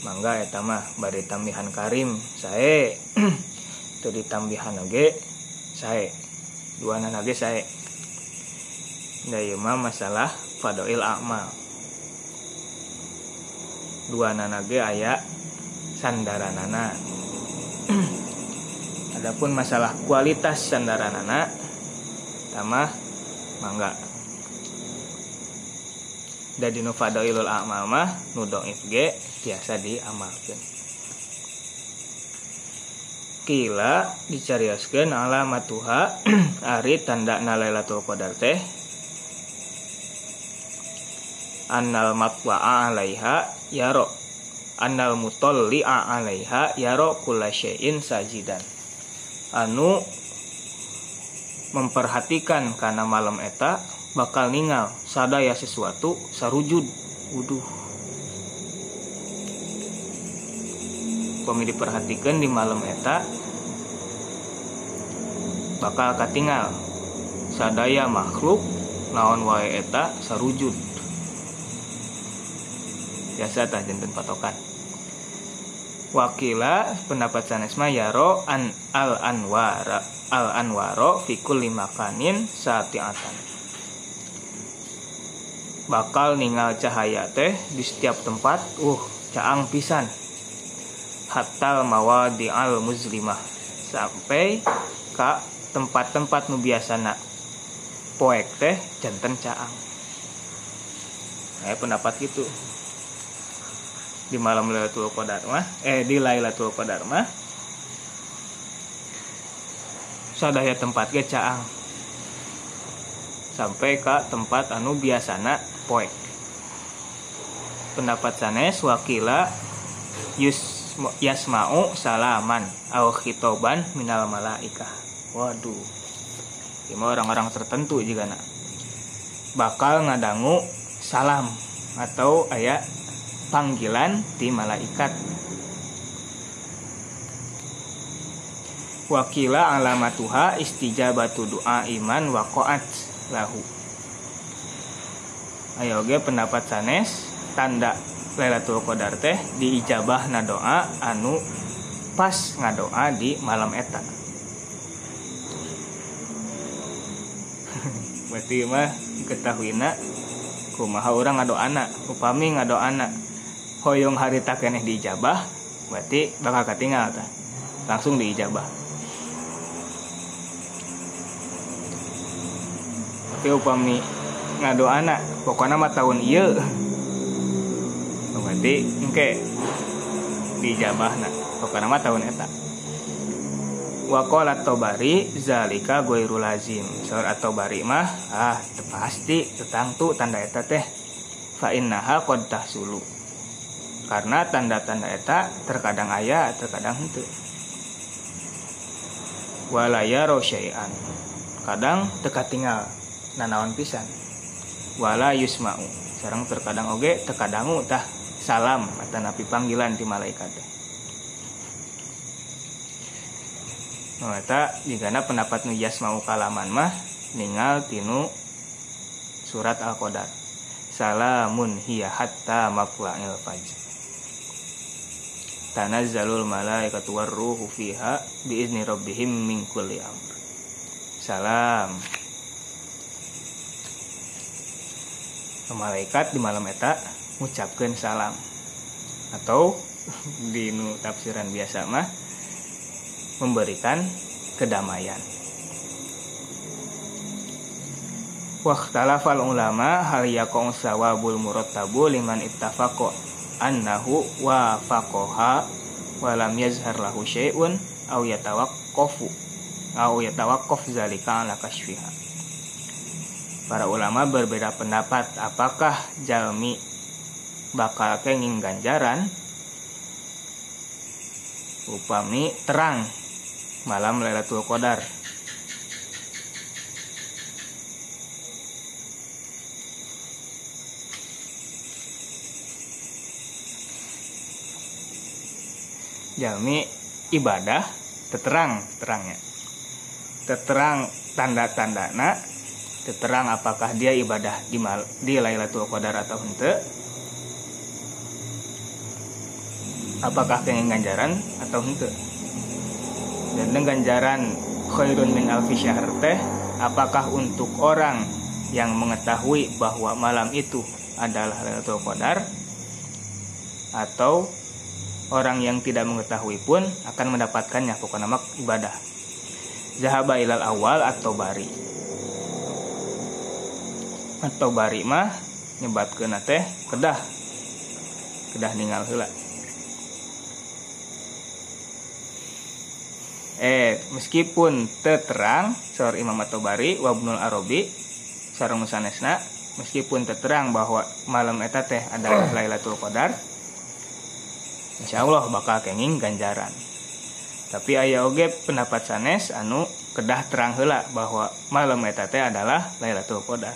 Speaker 1: Mangga eta mah bari tambihan karim sae. Itu ditambihan oge sae. Dua nage sae. Da masalah fadoil amal Dua nanage aya sandaranana. Adapun masalah kualitas sandaran anak tamah mangga. Dari ilul amal mah nudong ifge biasa diamalkan kila dicarioskeun alamat tuha ari tanda nalailatul qadar teh annal matwa'a alaiha yaro. Annal mutalli'a alaiha yaro kulla syai'in sajidan. Anu memperhatikan karena malam eta bakal ningal sadaya sesuatu sarujud wuduh. Kami diperhatikan di malam eta bakal katingal. Sadaya makhluk naon wae eta sarujud biasa tah jantan patokan. Wakila pendapat sanes mah yaro an al anwara al anwaro fikul lima kanin satiatan. Bakal ningal cahaya teh di setiap tempat uh caang pisan. Hatal mawadi al muslimah sampai ka tempat-tempat nu biasana. Poek teh jantan caang. Eh pendapat gitu di malam Lailatul Qadar mah eh di Lailatul Qadar mah sadaya tempat ge caang. Sampai ke tempat anu biasana poek. Pendapat sanes wakila yus yasma'u salaman au khitoban minal malaikah. Waduh ini orang-orang tertentu juga nak bakal ngadangu salam atau ayat panggilan di malaikat. Wakila alamatuha istijabatu doa iman waqaat lahu. Ayo ge pendapat sanes tanda Lailatul Qadar teh diijabah na doa anu pas ngadoa di malam eta. Berarti mah ketahuina kumaha orang ngado anak upami ngado anak hoyong hari tak keneh diijabah berarti bakal ketinggal ta. langsung diijabah. Tapi upami ngado anak pokoknya mah tahun iya berarti engke diijabah nak pokoknya mah tahun eta. Wakola tobari zalika goiru lazim Sor atau bari mah ah pasti tetang tu tanda eta teh. Fa innaha qad tahsulu karena tanda-tanda eta terkadang ayah terkadang itu walaya rosyai'an kadang teka tinggal nanawan pisan. Wala yusma'u. Sarang terkadang oge terkadangu tah salam atau napi panggilan di malaikat Nah, jika pendapat nu mau kalaman mah ningal tinu surat al-qadar. Salamun hiya hatta matla'il fajr tanazzalul malaikatu warruhu fiha biizni rabbihim min kulli amr. Salam. Malaikat di malam eta ngucapkeun salam. Atau di tafsiran biasa mah memberikan kedamaian. Waktalafal ulama hal yakong sawabul murattabu liman ittafaqo annahu wa faqoha walam yazhar lahu syai'un aw yatawaqqafu aw yatawaqqaf zalika ala kashfiha. Para ulama berbeda pendapat apakah jalmi bakal kenging ganjaran? Upami terang malam Lailatul Qadar jalmi ibadah teterang terangnya teterang tanda-tanda nak teterang apakah dia ibadah di mal di Lailatul Qadar atau ente apakah pengen ganjaran atau ente dan ganjaran khairun min alfi syahr teh apakah untuk orang yang mengetahui bahwa malam itu adalah Lailatul Qadar? Atau orang yang tidak mengetahui pun akan mendapatkannya pokoknya nama ibadah. Zahaba ilal awal atau bari. Atau bari mah nyebatkeun teh kedah. Kedah ninggal heula. Eh meskipun terang sor Imam At-Tabari Wabnul Arabi sareng sanesna meskipun terang bahwa malam eta teh adalah Lailatul Qadar Insya Allah bakal kenging ganjaran. Tapi ayah oge pendapat sanes anu kedah terang hela bahwa malam eta teh adalah Lailatul Qadar.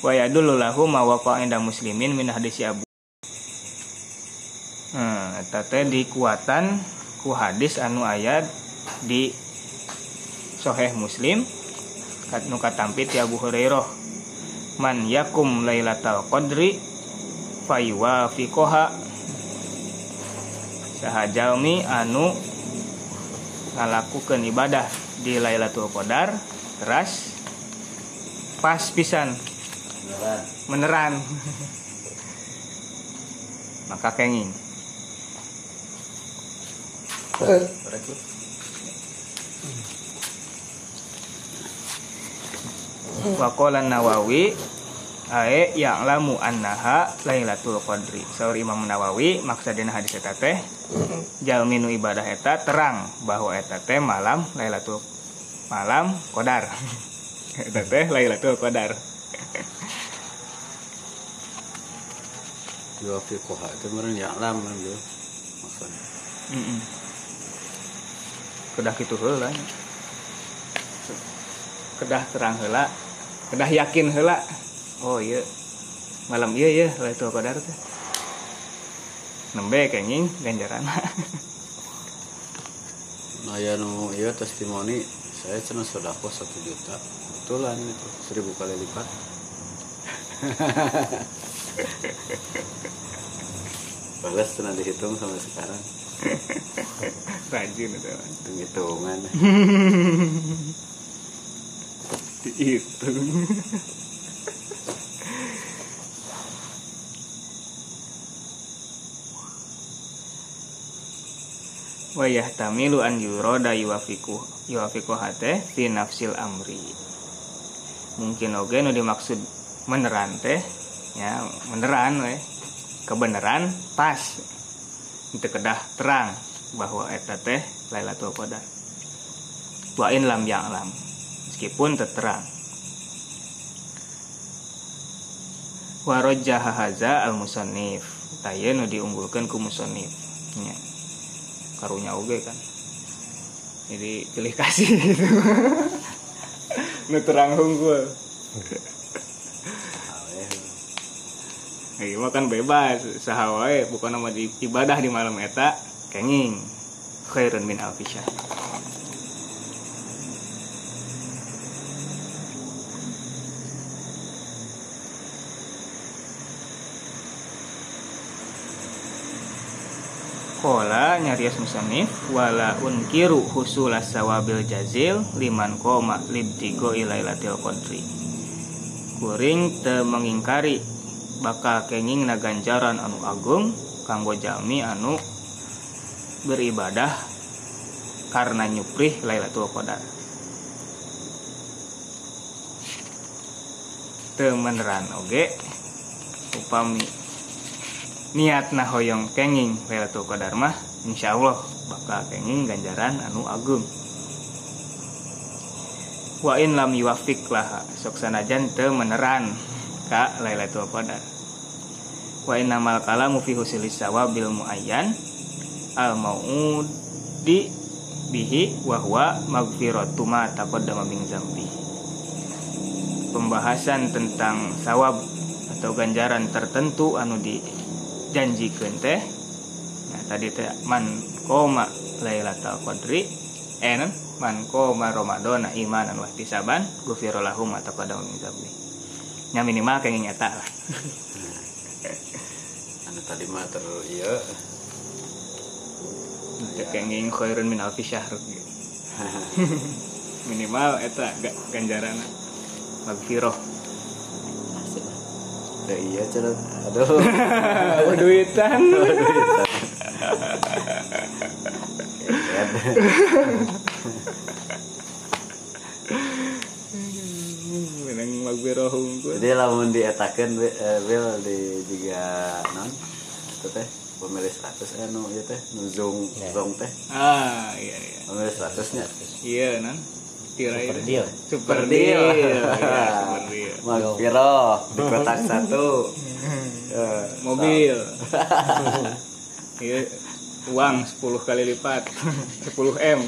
Speaker 1: Wa yadullu lahu ma waqa inda muslimin min hadis Abu Hmm, eta teh dikuatan ku hadis anu ayat di Soheh Muslim kat nu katampi ti Abu Hurairah. Man yakum lailatal qadri fayuwafiqoha sahajalmi anu ngalakukan ibadah di Lailatul Qadar teras pas pisan. Meneran. Maka kenging. Wakolan Nawawi Ae yang lamu annaha Lailatul Qadri. Saur Imam Nawawi maksudina hadis eta teh jalminu ibadah eta terang bahwa eta teh malam Lailatul malam Qadar. eta teh Lailatul Qadar.
Speaker 3: Yuafiquha itu meureun ya'lam kan dia maksudnya.
Speaker 1: Kedah heula. Kedah terang heula, kedah yakin heula. Oh iya. Malam iya ya Lailatul Qadar teh. Nembe kenging ganjaran.
Speaker 3: Nah ya nu iya testimoni saya cenah sodako satu juta betulan itu seribu kali lipat balas cenah dihitung sampai sekarang
Speaker 1: Rajin itu.
Speaker 3: hitung hitungan
Speaker 1: Dihitung. Wa yahtamilu an yuroda yuwafiku yuwafiku hate fi nafsil amri. Mungkin oge nu dimaksud meneran teh ya meneran we. Kebenaran pas. Itu kedah terang bahwa eta teh Lailatul Qadar. Wa in lam ya'lam meskipun terterang. Wa rajjaha haza al musannif taya nu diunggulkeun ku musannif. Nya karunya oge kan. Jadi pilih kasih gitu. Nu terang unggul Iya kan bebas sahawae bukan nama di ibadah di malam eta kenging. Khairun min alfi Kola nyarias musannif wala unkiru husula sawabil jazil liman koma libtigo ilailatil qadri. Kuring te mengingkari bakal kenging na ganjaran anu agung kanggo jalmi anu beribadah karena nyuprih Lailatul Qadar. Temeneran oge upami niatna hoyong kenging Lailatul Qadar mah insyaallah bakal kenging ganjaran anu agung. Wa in lam yuwafiq laha sok sanajan teu meneran ka Lailatul Qadar. Wa innamal kalamu fi husilis sawabil muayyan al maudi bihi wa huwa maghfiratu ma taqaddama min zambi. Pembahasan tentang sawab atau ganjaran tertentu anu dijanjikeun teh. Nah, tadi teh man koma Lailatul Qadri non? man koma Ramadana imanan wa ihtisaban ghufira lahu ma taqaddama min zambi. Nya minimal kayak nyata lah.
Speaker 3: anu tadi mah ter iya
Speaker 1: Kenging khairun min alfi syahr. Minimal eta ga- ganjaran magfirah.
Speaker 3: Ya iya cenah aduh
Speaker 1: Oh duitan. Menang magfirah hungkul.
Speaker 3: jadi lamun dietakeun be- eh, bel di juga non itu teh pemilih 100 eh nu ieu teh nu zong
Speaker 2: Ya.
Speaker 3: zong teh
Speaker 1: Ah iya iya.
Speaker 3: pemilih 100 nya
Speaker 1: Iya nan. Tirai
Speaker 2: Super deal.
Speaker 1: Super deal. Iya, super deal.
Speaker 3: Magpiro di kotak satu Eh,
Speaker 1: Mobil. Iya. Uang 10 kali lipat 10 M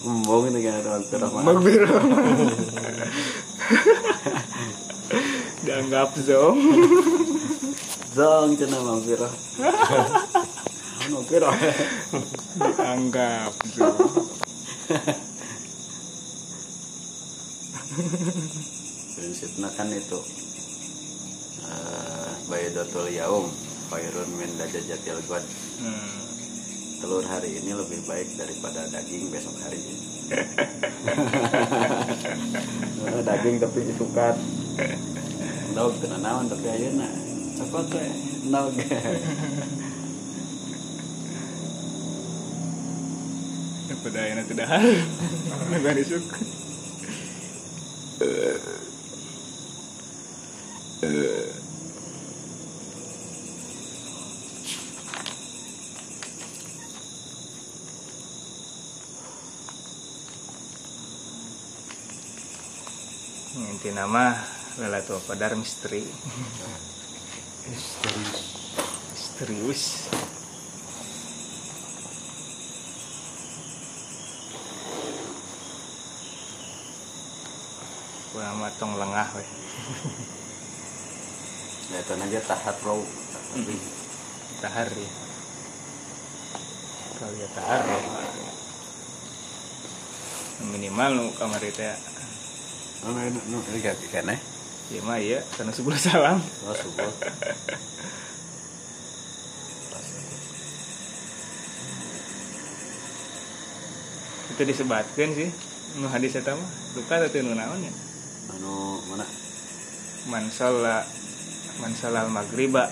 Speaker 3: embung ini kan ada
Speaker 1: Magbiro Dianggap zong
Speaker 3: zong cenah magpiro magpiro
Speaker 1: Dianggap zong
Speaker 3: prinsipnya kan itu uh, bayadatul yaum khairun min dajajatil god
Speaker 1: hmm.
Speaker 3: telur hari ini lebih baik daripada daging besok hari. Eh, daging tapi disukat dog kena naon tapi ayeuna cokot we dog.
Speaker 1: Pada ayeuna teu dahar. Nggak disuk nama Lailatul Qadar misteri.
Speaker 2: Misterius.
Speaker 1: Misterius. Kurang matong lengah weh.
Speaker 3: Itu aja row tapi
Speaker 1: tahar ya. Kalau ya tahar ya. Minimal kamar itu ya
Speaker 3: oh no no? No ini gak kan eh?
Speaker 1: Ya mah iya. Karena sebulan salam.
Speaker 3: Oh subuh.
Speaker 1: Itu disebatkan sih. Nu hadis eta mah. Luka atau nu naon ya.
Speaker 3: Anu mana?
Speaker 1: Man shalla man maghriba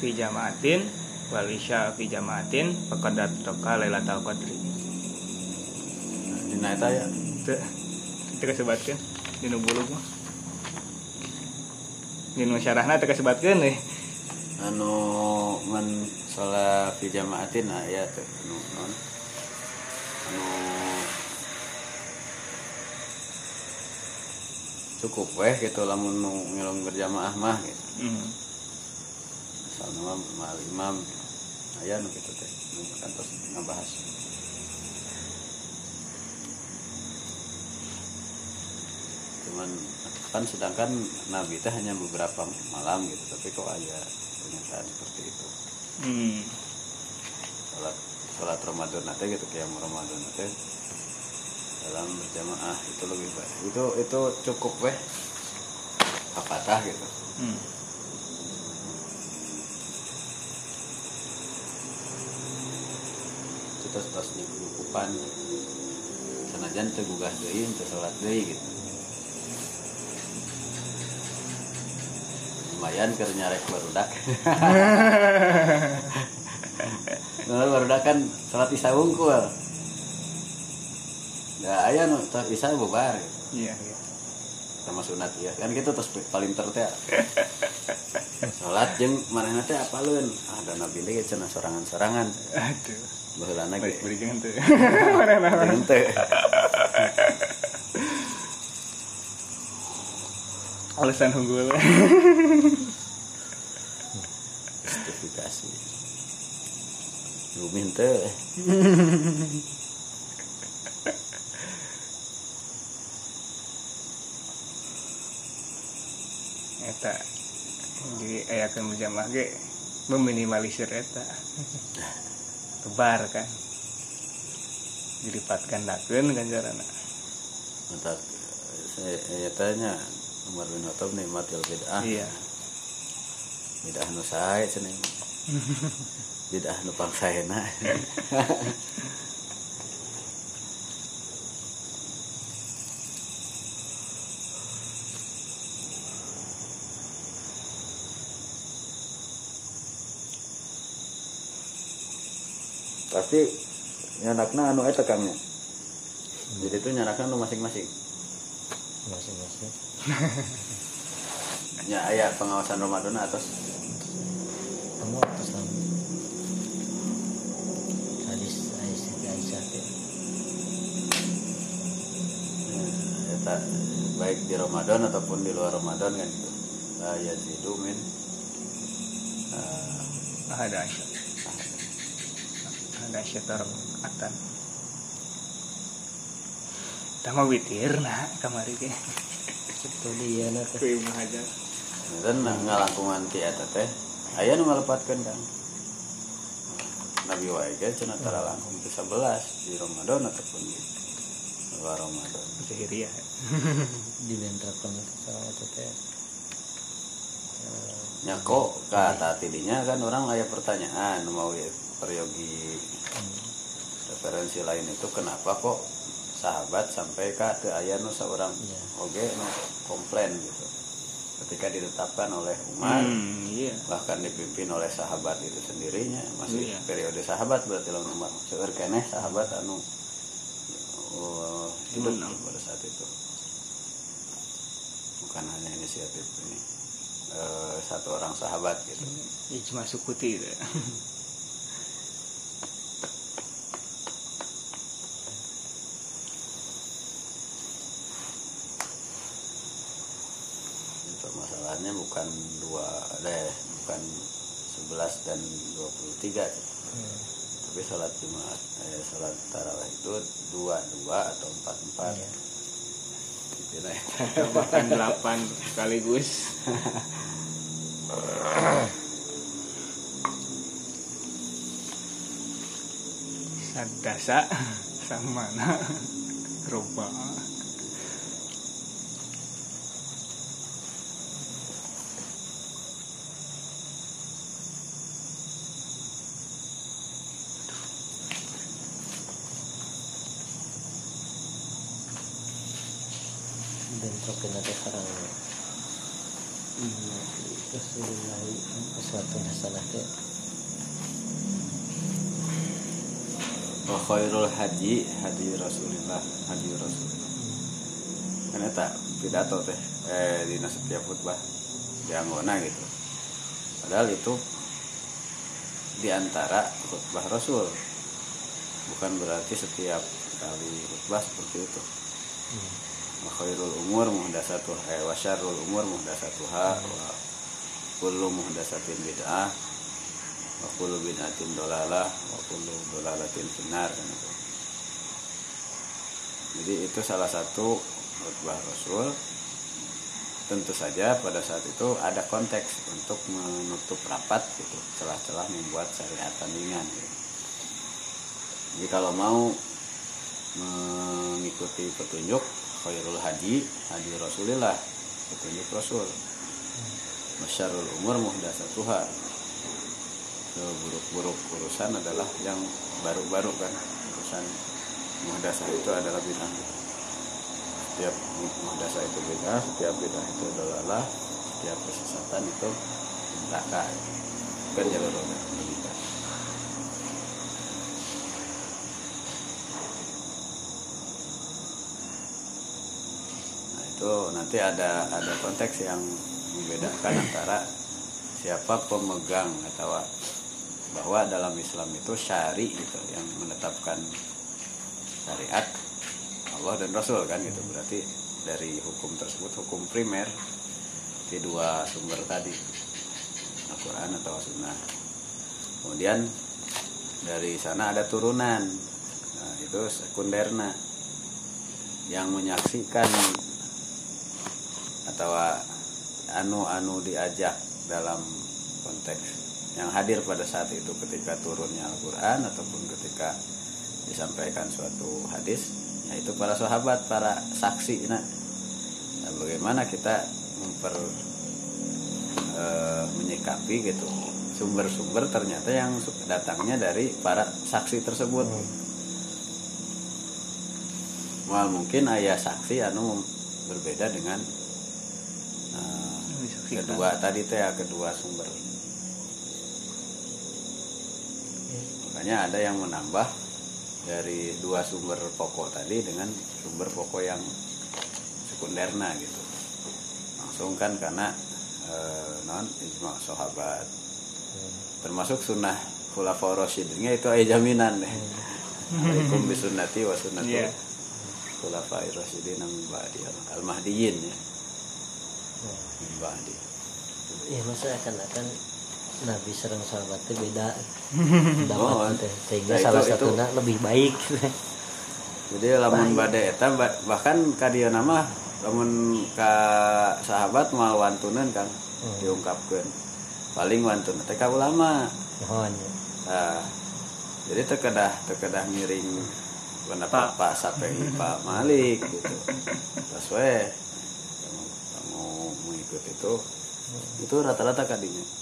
Speaker 1: fi jamaatin wal isya fi jamaatin faqad adraka lailatul qadri.
Speaker 3: Dina eta ya.
Speaker 1: Itu itu kasebatkeun di nu bulug mah di nu syarahna teu kasebatkeun nih
Speaker 3: anu man sholat fi jamaatin nah ya teh. Anu non. Anu cukup weh gitu lamun nu ngilung berjamaah mah gitu.
Speaker 1: Hmm.
Speaker 3: misalnya mah imam aya nu gitu teh. Nu kantos ngabahas cuman kan sedangkan nabi teh hanya beberapa malam gitu tapi kok ada pernyataan seperti itu
Speaker 1: Hmm.
Speaker 3: sholat sholat Ramadan nanti gitu kayak Ramadan nanti dalam berjamaah itu lebih baik itu itu cukup weh apatah gitu
Speaker 1: Hmm.
Speaker 3: itu tos tos nyukupan senajan teu gugah deui teu sholat deui gitu lumayan keur nyarek barudak Nah, barudak kan sholat isya wungkul Nah, aya nu sholat isya bubar gitu.
Speaker 1: Iya, iya.
Speaker 3: sama sunat ya kan gitu terus paling terte sholat jeung mana teh apalun ah dan nabi lagi cenah sorangan-sorangan
Speaker 1: Aduh.
Speaker 3: baheulana
Speaker 1: Baik,
Speaker 3: ge
Speaker 1: beri tuh. Mana nama?
Speaker 3: jeung teu
Speaker 1: Alasan unggul.
Speaker 3: justifikasi Lumin teh
Speaker 1: Eta di ayakan berjamaah ge meminimalisir eta. Tebar kan. Dilipatkan dakeun kan carana.
Speaker 3: Mentak saya saya tanya Umar bin Khattab nikmatil bid'ah.
Speaker 1: Iya.
Speaker 3: bid'ah nu sae cenah. Bid'ah nu pangsaena pasti nyanakna anu eta kangnya jadi itu nyanakna anu masing-masing.
Speaker 2: Masing-masing
Speaker 3: ya aya pengawasan Ramadan atas
Speaker 2: kamu atas nama hadis Aisyah Aisyah
Speaker 3: ya, eta baik di Ramadan ataupun di luar Ramadan kan gitu la yazidu min eh,
Speaker 1: Ada Aisyah. Ada Aisyah atan. Tama witir nah kamari ge.
Speaker 2: Itu dia nah. Teh.
Speaker 1: Aja.
Speaker 3: dan ngalangkungan ti eta teh. Aya nu ngalepatkeun kan Nabi wae ge cenah tara langkung ke 11 di Ramadan ataupun di luar Ramadan.
Speaker 1: Zahiriyah
Speaker 2: dibentrokan sama itu teh.
Speaker 3: Ya kok kata tidinya kan orang aya pertanyaan mau ya, peryogi referensi lain itu kenapa kok sahabat sampai ke teu aya nu saurang
Speaker 2: Iya.
Speaker 3: oge nu komplain gitu. Ketika ditetapkan oleh Umar
Speaker 1: hmm, iya.
Speaker 3: bahkan dipimpin oleh sahabat itu sendirinya masih
Speaker 1: Iya.
Speaker 3: periode sahabat berarti lawan Umar. Seueur keneh sahabat anu uh, hidup
Speaker 1: Menang.
Speaker 3: pada saat itu. Bukan hanya inisiatif ini. Eh, satu orang sahabat gitu.
Speaker 1: Ijma Sukuti itu
Speaker 3: permasalahannya bukan dua deh bukan 11 dan 23 gitu. tapi sholat jumat eh, sholat tarawih itu dua dua atau empat empat
Speaker 2: Iya.
Speaker 3: gitu nah.
Speaker 1: bahkan delapan sekaligus sadasa samana roba
Speaker 2: bentrokan ada sarang iya Rasulullah sesuatu hasanah teh
Speaker 3: wa khairul haji haji rasulillah haji rasulillah. Kan eta pidato teh eh di setiap khutbah di anggona gitu. Padahal itu di antara khutbah rasul. Bukan berarti setiap kali khutbah seperti itu. Wa khairul umur muhdasatuha eh, wa syarrul umur muhdasatuha wa kullu muhdasatin bid'ah wa kullu bid'atin dolalah wa kullu dolalatin finnar kan. Jadi itu salah satu khutbah Rasul. Tentu saja pada saat itu ada konteks untuk menutup rapat gitu, celah-celah membuat syariat tandingan. Gitu. Jadi kalau mau mengikuti petunjuk khairul haji, haji Rasulillah, petunjuk Rasul. Masyarul umur muhdasatuha seburuk-buruk urusan adalah yang baru-baru kan. Urusan muhdasah itu adalah bid'ah. Setiap muhdasah itu bid'ah setiap bid'ah itu adalah setiap kesesatan itu neraka kan jalur nah itu nanti ada ada konteks yang membedakan antara siapa pemegang atau bahwa dalam Islam itu syari gitu yang menetapkan syariat Allah dan Rasul kan gitu. Berarti dari hukum tersebut hukum primer di dua sumber tadi Al-Quran atau Sunnah. Kemudian dari sana ada turunan nah, itu sekunderna yang menyaksikan atau anu-anu diajak dalam konteks yang hadir pada saat itu ketika turunnya Al-Quran ataupun ketika disampaikan suatu hadis yaitu para sahabat, para saksi. Nah, Nah, bagaimana kita memper eh, menyikapi gitu? Sumber-sumber ternyata yang datangnya dari para saksi tersebut. Mal mungkin ayah saksi anu berbeda dengan. Kedua tadi teh ya, kedua sumber. Makanya ada yang menambah dari dua sumber pokok tadi dengan sumber pokok yang sekunderna gitu. Langsung kan karena eh, non ijma sahabat. Termasuk sunnah khulafaur rasyidinnya itu ada jaminan deh. Alaikum bisunnati wa sunnati
Speaker 1: Iya.
Speaker 3: khulafair rasyidin min ba'di al mahdiyin ya min ba'di
Speaker 2: ya masa akan akan Nabi serang sahabat itu beda
Speaker 3: Oh,
Speaker 2: dapat teh. sehingga
Speaker 3: nah,
Speaker 2: salah satunya lebih baik.
Speaker 3: Jadi lamun bade eta ba- bahkan ka dieu nama lamun ka sahabat mal wantunan kan
Speaker 2: Hmm.
Speaker 3: diungkapkeun. Paling wantun teh ulama.
Speaker 2: Mohon ya.
Speaker 3: nah, jadi terkedah terkedah miring pendapat Pak. Sapi Pak Malik gitu. Pas mengikut itu. Itu rata-rata kadinya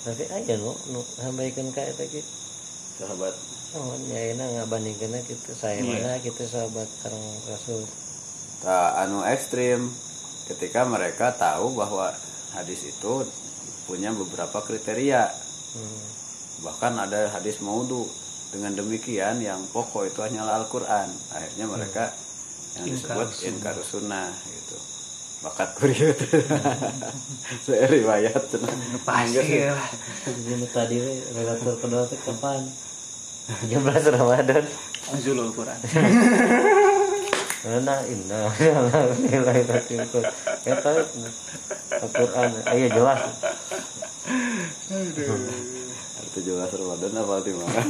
Speaker 2: tapi aja nu nu sampaikan kayak tadi
Speaker 3: sahabat.
Speaker 2: Oh ya ini nggak bandingkan gitu saya mana gitu sahabat karang rasul.
Speaker 3: Tak anu ekstrim. Ketika mereka tahu bahwa hadis itu punya beberapa kriteria.
Speaker 2: Hmm.
Speaker 3: bahkan ada hadis maudhu dengan demikian yang pokok itu hanyalah Al-Quran. Akhirnya mereka yang disebut
Speaker 1: Inkarus sunnah.
Speaker 3: gitu. Bakat kuriut saya riwayat
Speaker 1: pasti lah
Speaker 2: Ini tadi relator kedua teh kapan? 13 Ramadan.
Speaker 1: Zulul Quran.
Speaker 2: Nah, inna. Nilai takut. Ya tahu. Al-Qur'an. Ayo jelas.
Speaker 3: itu jelas Ramadan apa di mana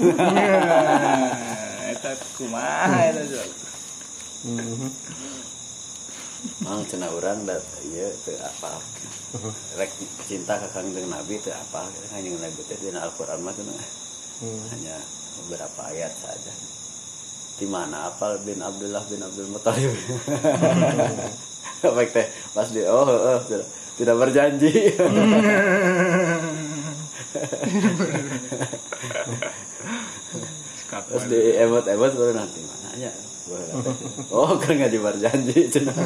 Speaker 1: eta kumaha eta Zul
Speaker 2: Mhm.
Speaker 3: Mang cenah urang dat ieu teu apal. Rek cinta ka Kangjeng Nabi teu apal hanya Nabi teh dina Al-Qur'an mah cenah
Speaker 2: Hmm.
Speaker 3: hanya beberapa ayat saja. Di mana apal bin Abdullah bin Abdul Muthalib. Baik teh pas di oh oh tidak, tidak berjanji. Terus di emot-emot baru nanti. Gua kata, Oh, kan nggak berjanji cenah.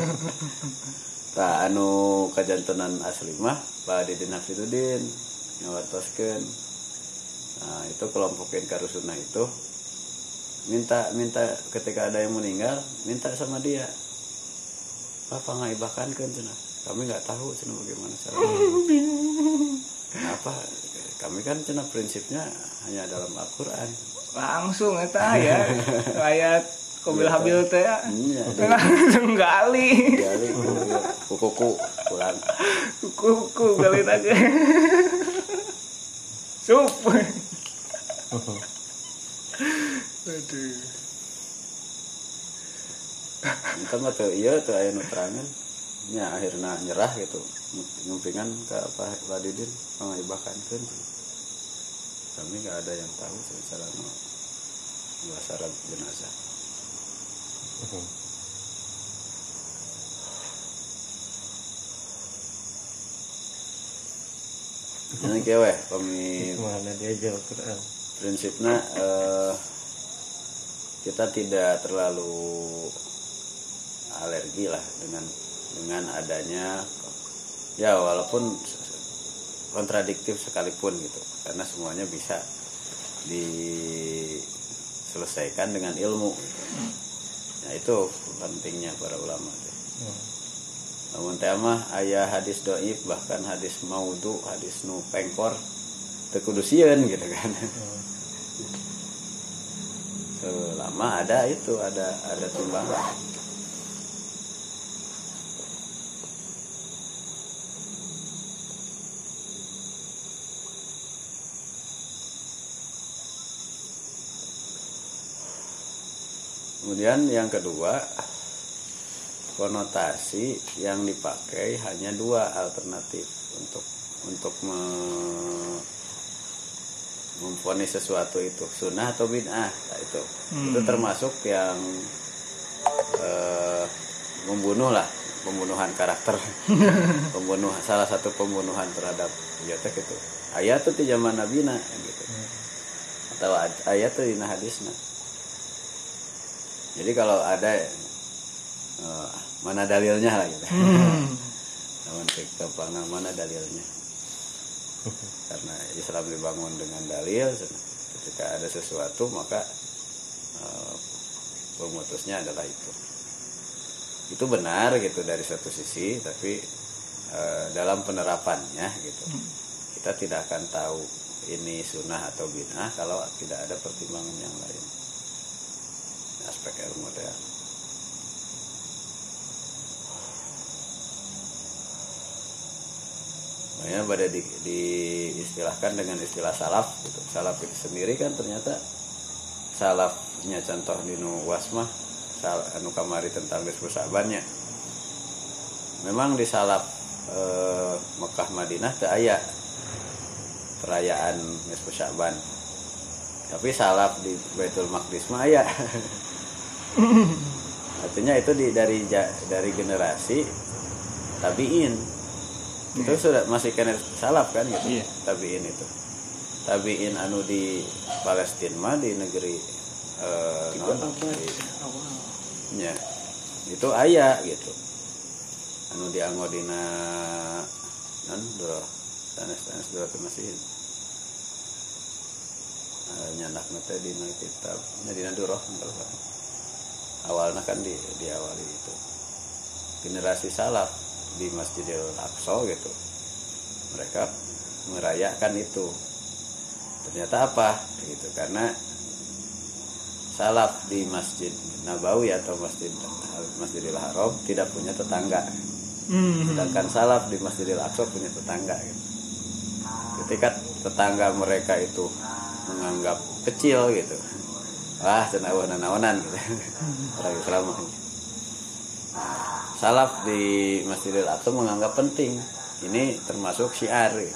Speaker 3: Nah, anu kajantenan asli mah Pak Didin Hafidudin nyawartoskeun. Nah, itu kelompokin karusuna itu minta minta ketika ada yang meninggal minta sama dia. Apa ngaibahkan kan cenah? Kami nggak tahu cenah bagaimana caranya kenapa kami kan cenah prinsipnya hanya dalam Al-Quran.
Speaker 1: Langsung eta ya ayat kobil habil teh ya.
Speaker 3: Iya.
Speaker 1: Langsung gali.
Speaker 3: Gali kuku pulang.
Speaker 1: Kuku gali aja sup. Aduh.
Speaker 3: Entah mah tuh iya tuh aya nu terangan nya akhirnya nyerah gitu. Ngumpingan ke Pak Pak Didin mengibahkan kami nggak ada yang tahu secara syarat jenazah ini kewe kami
Speaker 2: Mana dia jauh Quran.
Speaker 3: prinsipnya eh, kita tidak terlalu alergi lah dengan dengan adanya ya walaupun kontradiktif sekalipun gitu karena semuanya bisa diselesaikan dengan ilmu nah itu pentingnya para ulama. Teh. namun tema ayah hadis doib bahkan hadis maudu hadis nu pengkor tekudusian gitu kan. Selama ada itu ada ada timbangan kemudian yang kedua konotasi yang dipakai hanya dua alternatif untuk untuk me- memfonis sesuatu itu sunnah atau bid'ah nah, itu. Itu termasuk yang eh, membunuh lah pembunuhan karakter. Pembunuh salah satu pembunuhan terhadap teh gitu ayat tuh di zaman nabi gitu. Atau ad- ayat tuh di hadisna jadi kalau ada eh, mana dalilnya lah gitu. Namun kegampang mana dalilnya? Karena Islam dibangun dengan dalil ketika ada sesuatu maka eh, pemutusnya adalah itu. Itu benar gitu dari satu sisi tapi eh, dalam penerapannya gitu kita tidak akan tahu ini sunnah atau bid'ah kalau tidak ada pertimbangan yang lain aspek ilmu ya Makanya pada di, diistilahkan dengan istilah salaf gitu. Salaf itu sendiri kan ternyata salafnya contoh di nu wasmah sal, anu kamari tentang disebut sahabatnya. Memang di salaf eh, Mekah Madinah teu aya perayaan nisfu Syaban. tapi salaf di Baitul Maqdis mah artinya itu di dari dari generasi tabiin. Itu sudah masih kena salaf kan gitu
Speaker 1: Iya.
Speaker 3: tabiin itu. Tabiin anu di Palestina mah di negeri eh, non, di- nya itu ayah gitu. Anu dianggo dina non duro sanes sanes duro teh masih uh, nyandak teh dina kitab nya dina duro awalnya kan di diawali itu generasi salaf di Masjidil Aqsa gitu mereka merayakan itu ternyata apa gitu karena salaf di Masjid Nabawi atau Masjid Masjidil Haram tidak punya tetangga
Speaker 1: Hmm.
Speaker 3: sedangkan salaf di Masjidil Aqsa punya tetangga gitu. ketika tetangga mereka itu menganggap kecil gitu wah cenawan naonan gitu orang Islam salaf di Masjidil Aqsa menganggap penting. Ini termasuk syiar. Gitu.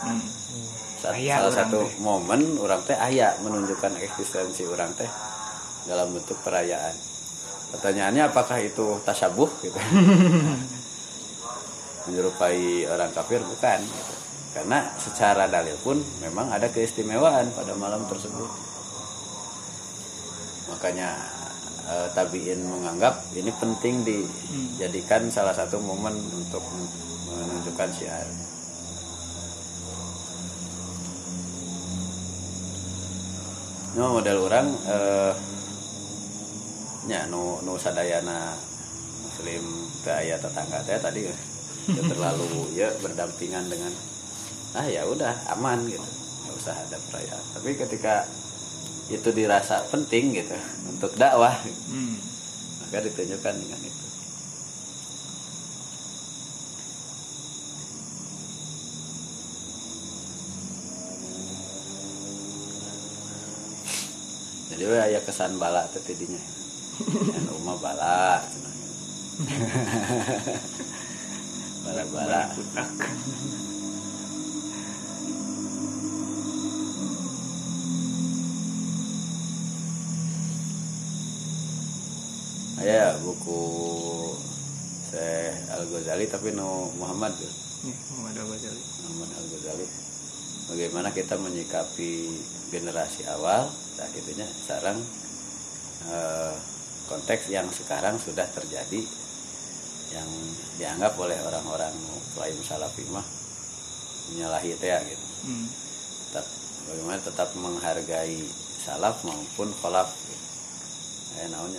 Speaker 3: Sa-
Speaker 1: Aya
Speaker 3: salah satu
Speaker 1: teh.
Speaker 3: momen orang teh ayah menunjukkan eksistensi orang teh dalam bentuk perayaan. Pertanyaannya apakah itu tasabuh gitu. Menyerupai orang kafir? Bukan. Gitu. karena secara dalil pun memang ada keistimewaan pada malam tersebut makanya eh, tabiin menganggap ini penting dijadikan salah satu momen untuk menunjukkan syiar. Ini model orang eh, nya nu nu sadayana muslim teh aya tetangga teh tadi teu terlalu ya berdampingan dengan ah ya udah aman gitu. Nggak usah ada perayaan. Tapi ketika itu dirasa penting gitu untuk dakwah.
Speaker 1: Hmm.
Speaker 3: maka ditunjukkan dengan itu. Jadi we aya kesan bala teh tidinya. Anu mah bala cenah. bala bala aya buku Syekh Al Ghazali tapi no Muhammad tuh.
Speaker 1: Nih, Muhammad Al-Ghazali.
Speaker 3: Muhammad Al Ghazali bagaimana kita menyikapi generasi awal nah gitunya sekarang eh, konteks yang sekarang sudah terjadi yang dianggap oleh orang-orang klaim salafi mah menyalahi teh gitu
Speaker 1: Hmm.
Speaker 3: tetap bagaimana tetap menghargai salaf maupun kholaf gitu. eh naonnya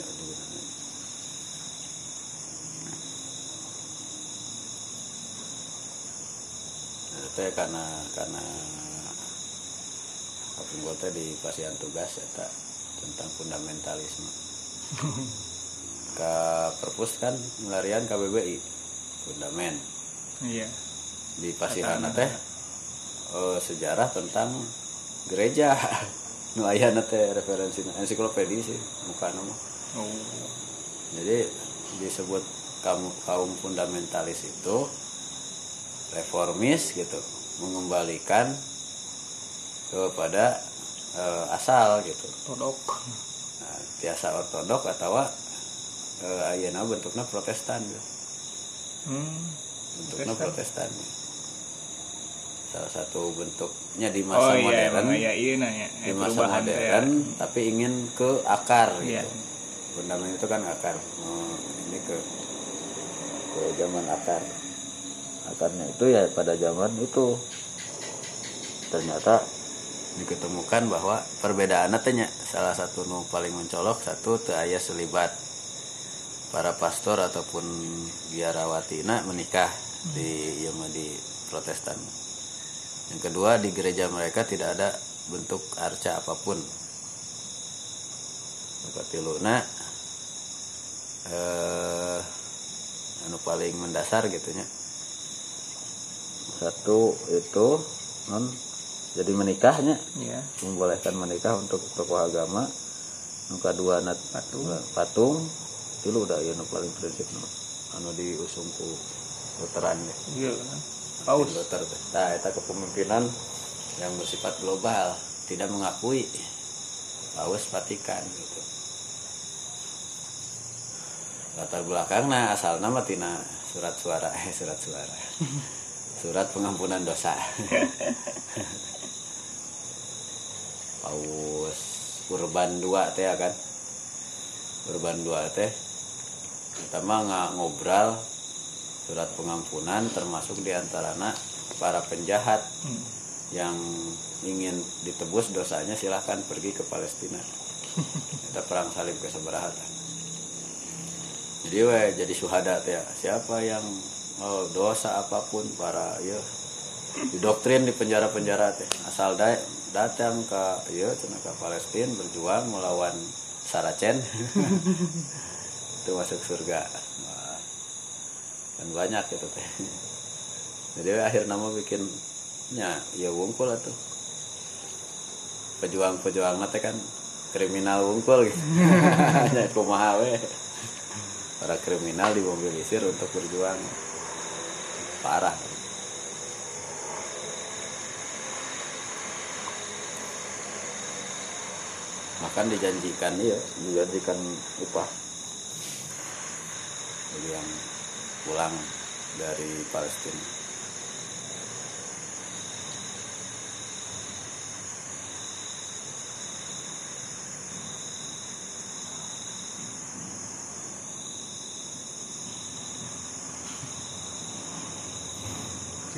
Speaker 3: ya karena karena teh di pasian tugas eta tentang fundamentalisme. Ke perpus kan melarian KBBI fundamen
Speaker 1: Iya.
Speaker 3: di pasihan teh eh, sejarah tentang gereja. Nu aya teh referensi ensiklopedi sih bukan mah.
Speaker 1: Oh.
Speaker 3: jadi disebut kaum kaum fundamentalis itu reformis gitu mengembalikan kepada eh, asal gitu
Speaker 1: Todok.
Speaker 3: nah, biasa ortodok atau eh, ayeuna bentuknya protestan gitu.
Speaker 1: Hmm.
Speaker 3: bentuknya
Speaker 1: Protestan.
Speaker 3: protestan salah satu bentuknya di masa
Speaker 1: Oh iya,
Speaker 3: modern
Speaker 1: emang iya iya nanya.
Speaker 3: di masa
Speaker 1: ya.
Speaker 3: modern tapi ingin ke akar
Speaker 1: Iya.
Speaker 3: gitu fundament itu kan akar Oh, ini ke ke zaman akar akarnya itu ya pada zaman itu ternyata diketemukan bahwa perbedaan tanya salah satu nu paling mencolok satu teu aya selibat para pastor ataupun biarawatina menikah di ya mah di Protestan. Yang kedua di gereja mereka tidak ada bentuk arca apa pun. Maka tiluna eh anu paling mendasar gitunya. Satu itu non jadi menikahnya
Speaker 1: Iya.
Speaker 3: membolehkan menikah untuk tokoh agama nu kadua nat
Speaker 1: Patung.
Speaker 3: patung itu udah ya nu paling prinsip nu anu diusung ku Lutheran ya
Speaker 1: Iya. Paus.
Speaker 3: Teh. nah eta kepemimpinan yang bersifat global tidak mengakui Paus Vatikan gitu latar belakang nah asal nama tina surat suara eh surat suara surat pengampunan dosa. Paus Urban 2 teh ya kan? Urban 2 teh. Pertama nggak ngobrol surat pengampunan termasuk di antaranya para penjahat
Speaker 1: Hmm.
Speaker 3: yang ingin ditebus dosanya silahkan pergi ke Palestina. Kita perang salib keseberatan jadi we jadi suhada teh ya. siapa yang oh, dosa apa pun para ya. Didoktrin di penjara-penjara teh. Asal da datang ke ya ke Palestina berjuang melawan Saracen. Itu masuk surga. Wah, kan banyak gitu teh. Jadi akhir nama bikinnya ya wungkul atuh pejuang-pejuang teh kan kriminal wungkul gitu. Kumaha we para kriminal dimobilisir untuk berjuang parah. Makan dijanjikan iya. Dijanjikan upah. Bagi yang pulang dari Palestina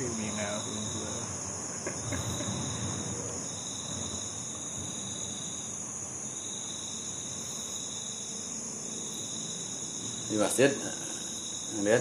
Speaker 1: kriminal unggul
Speaker 3: di masjid kemudian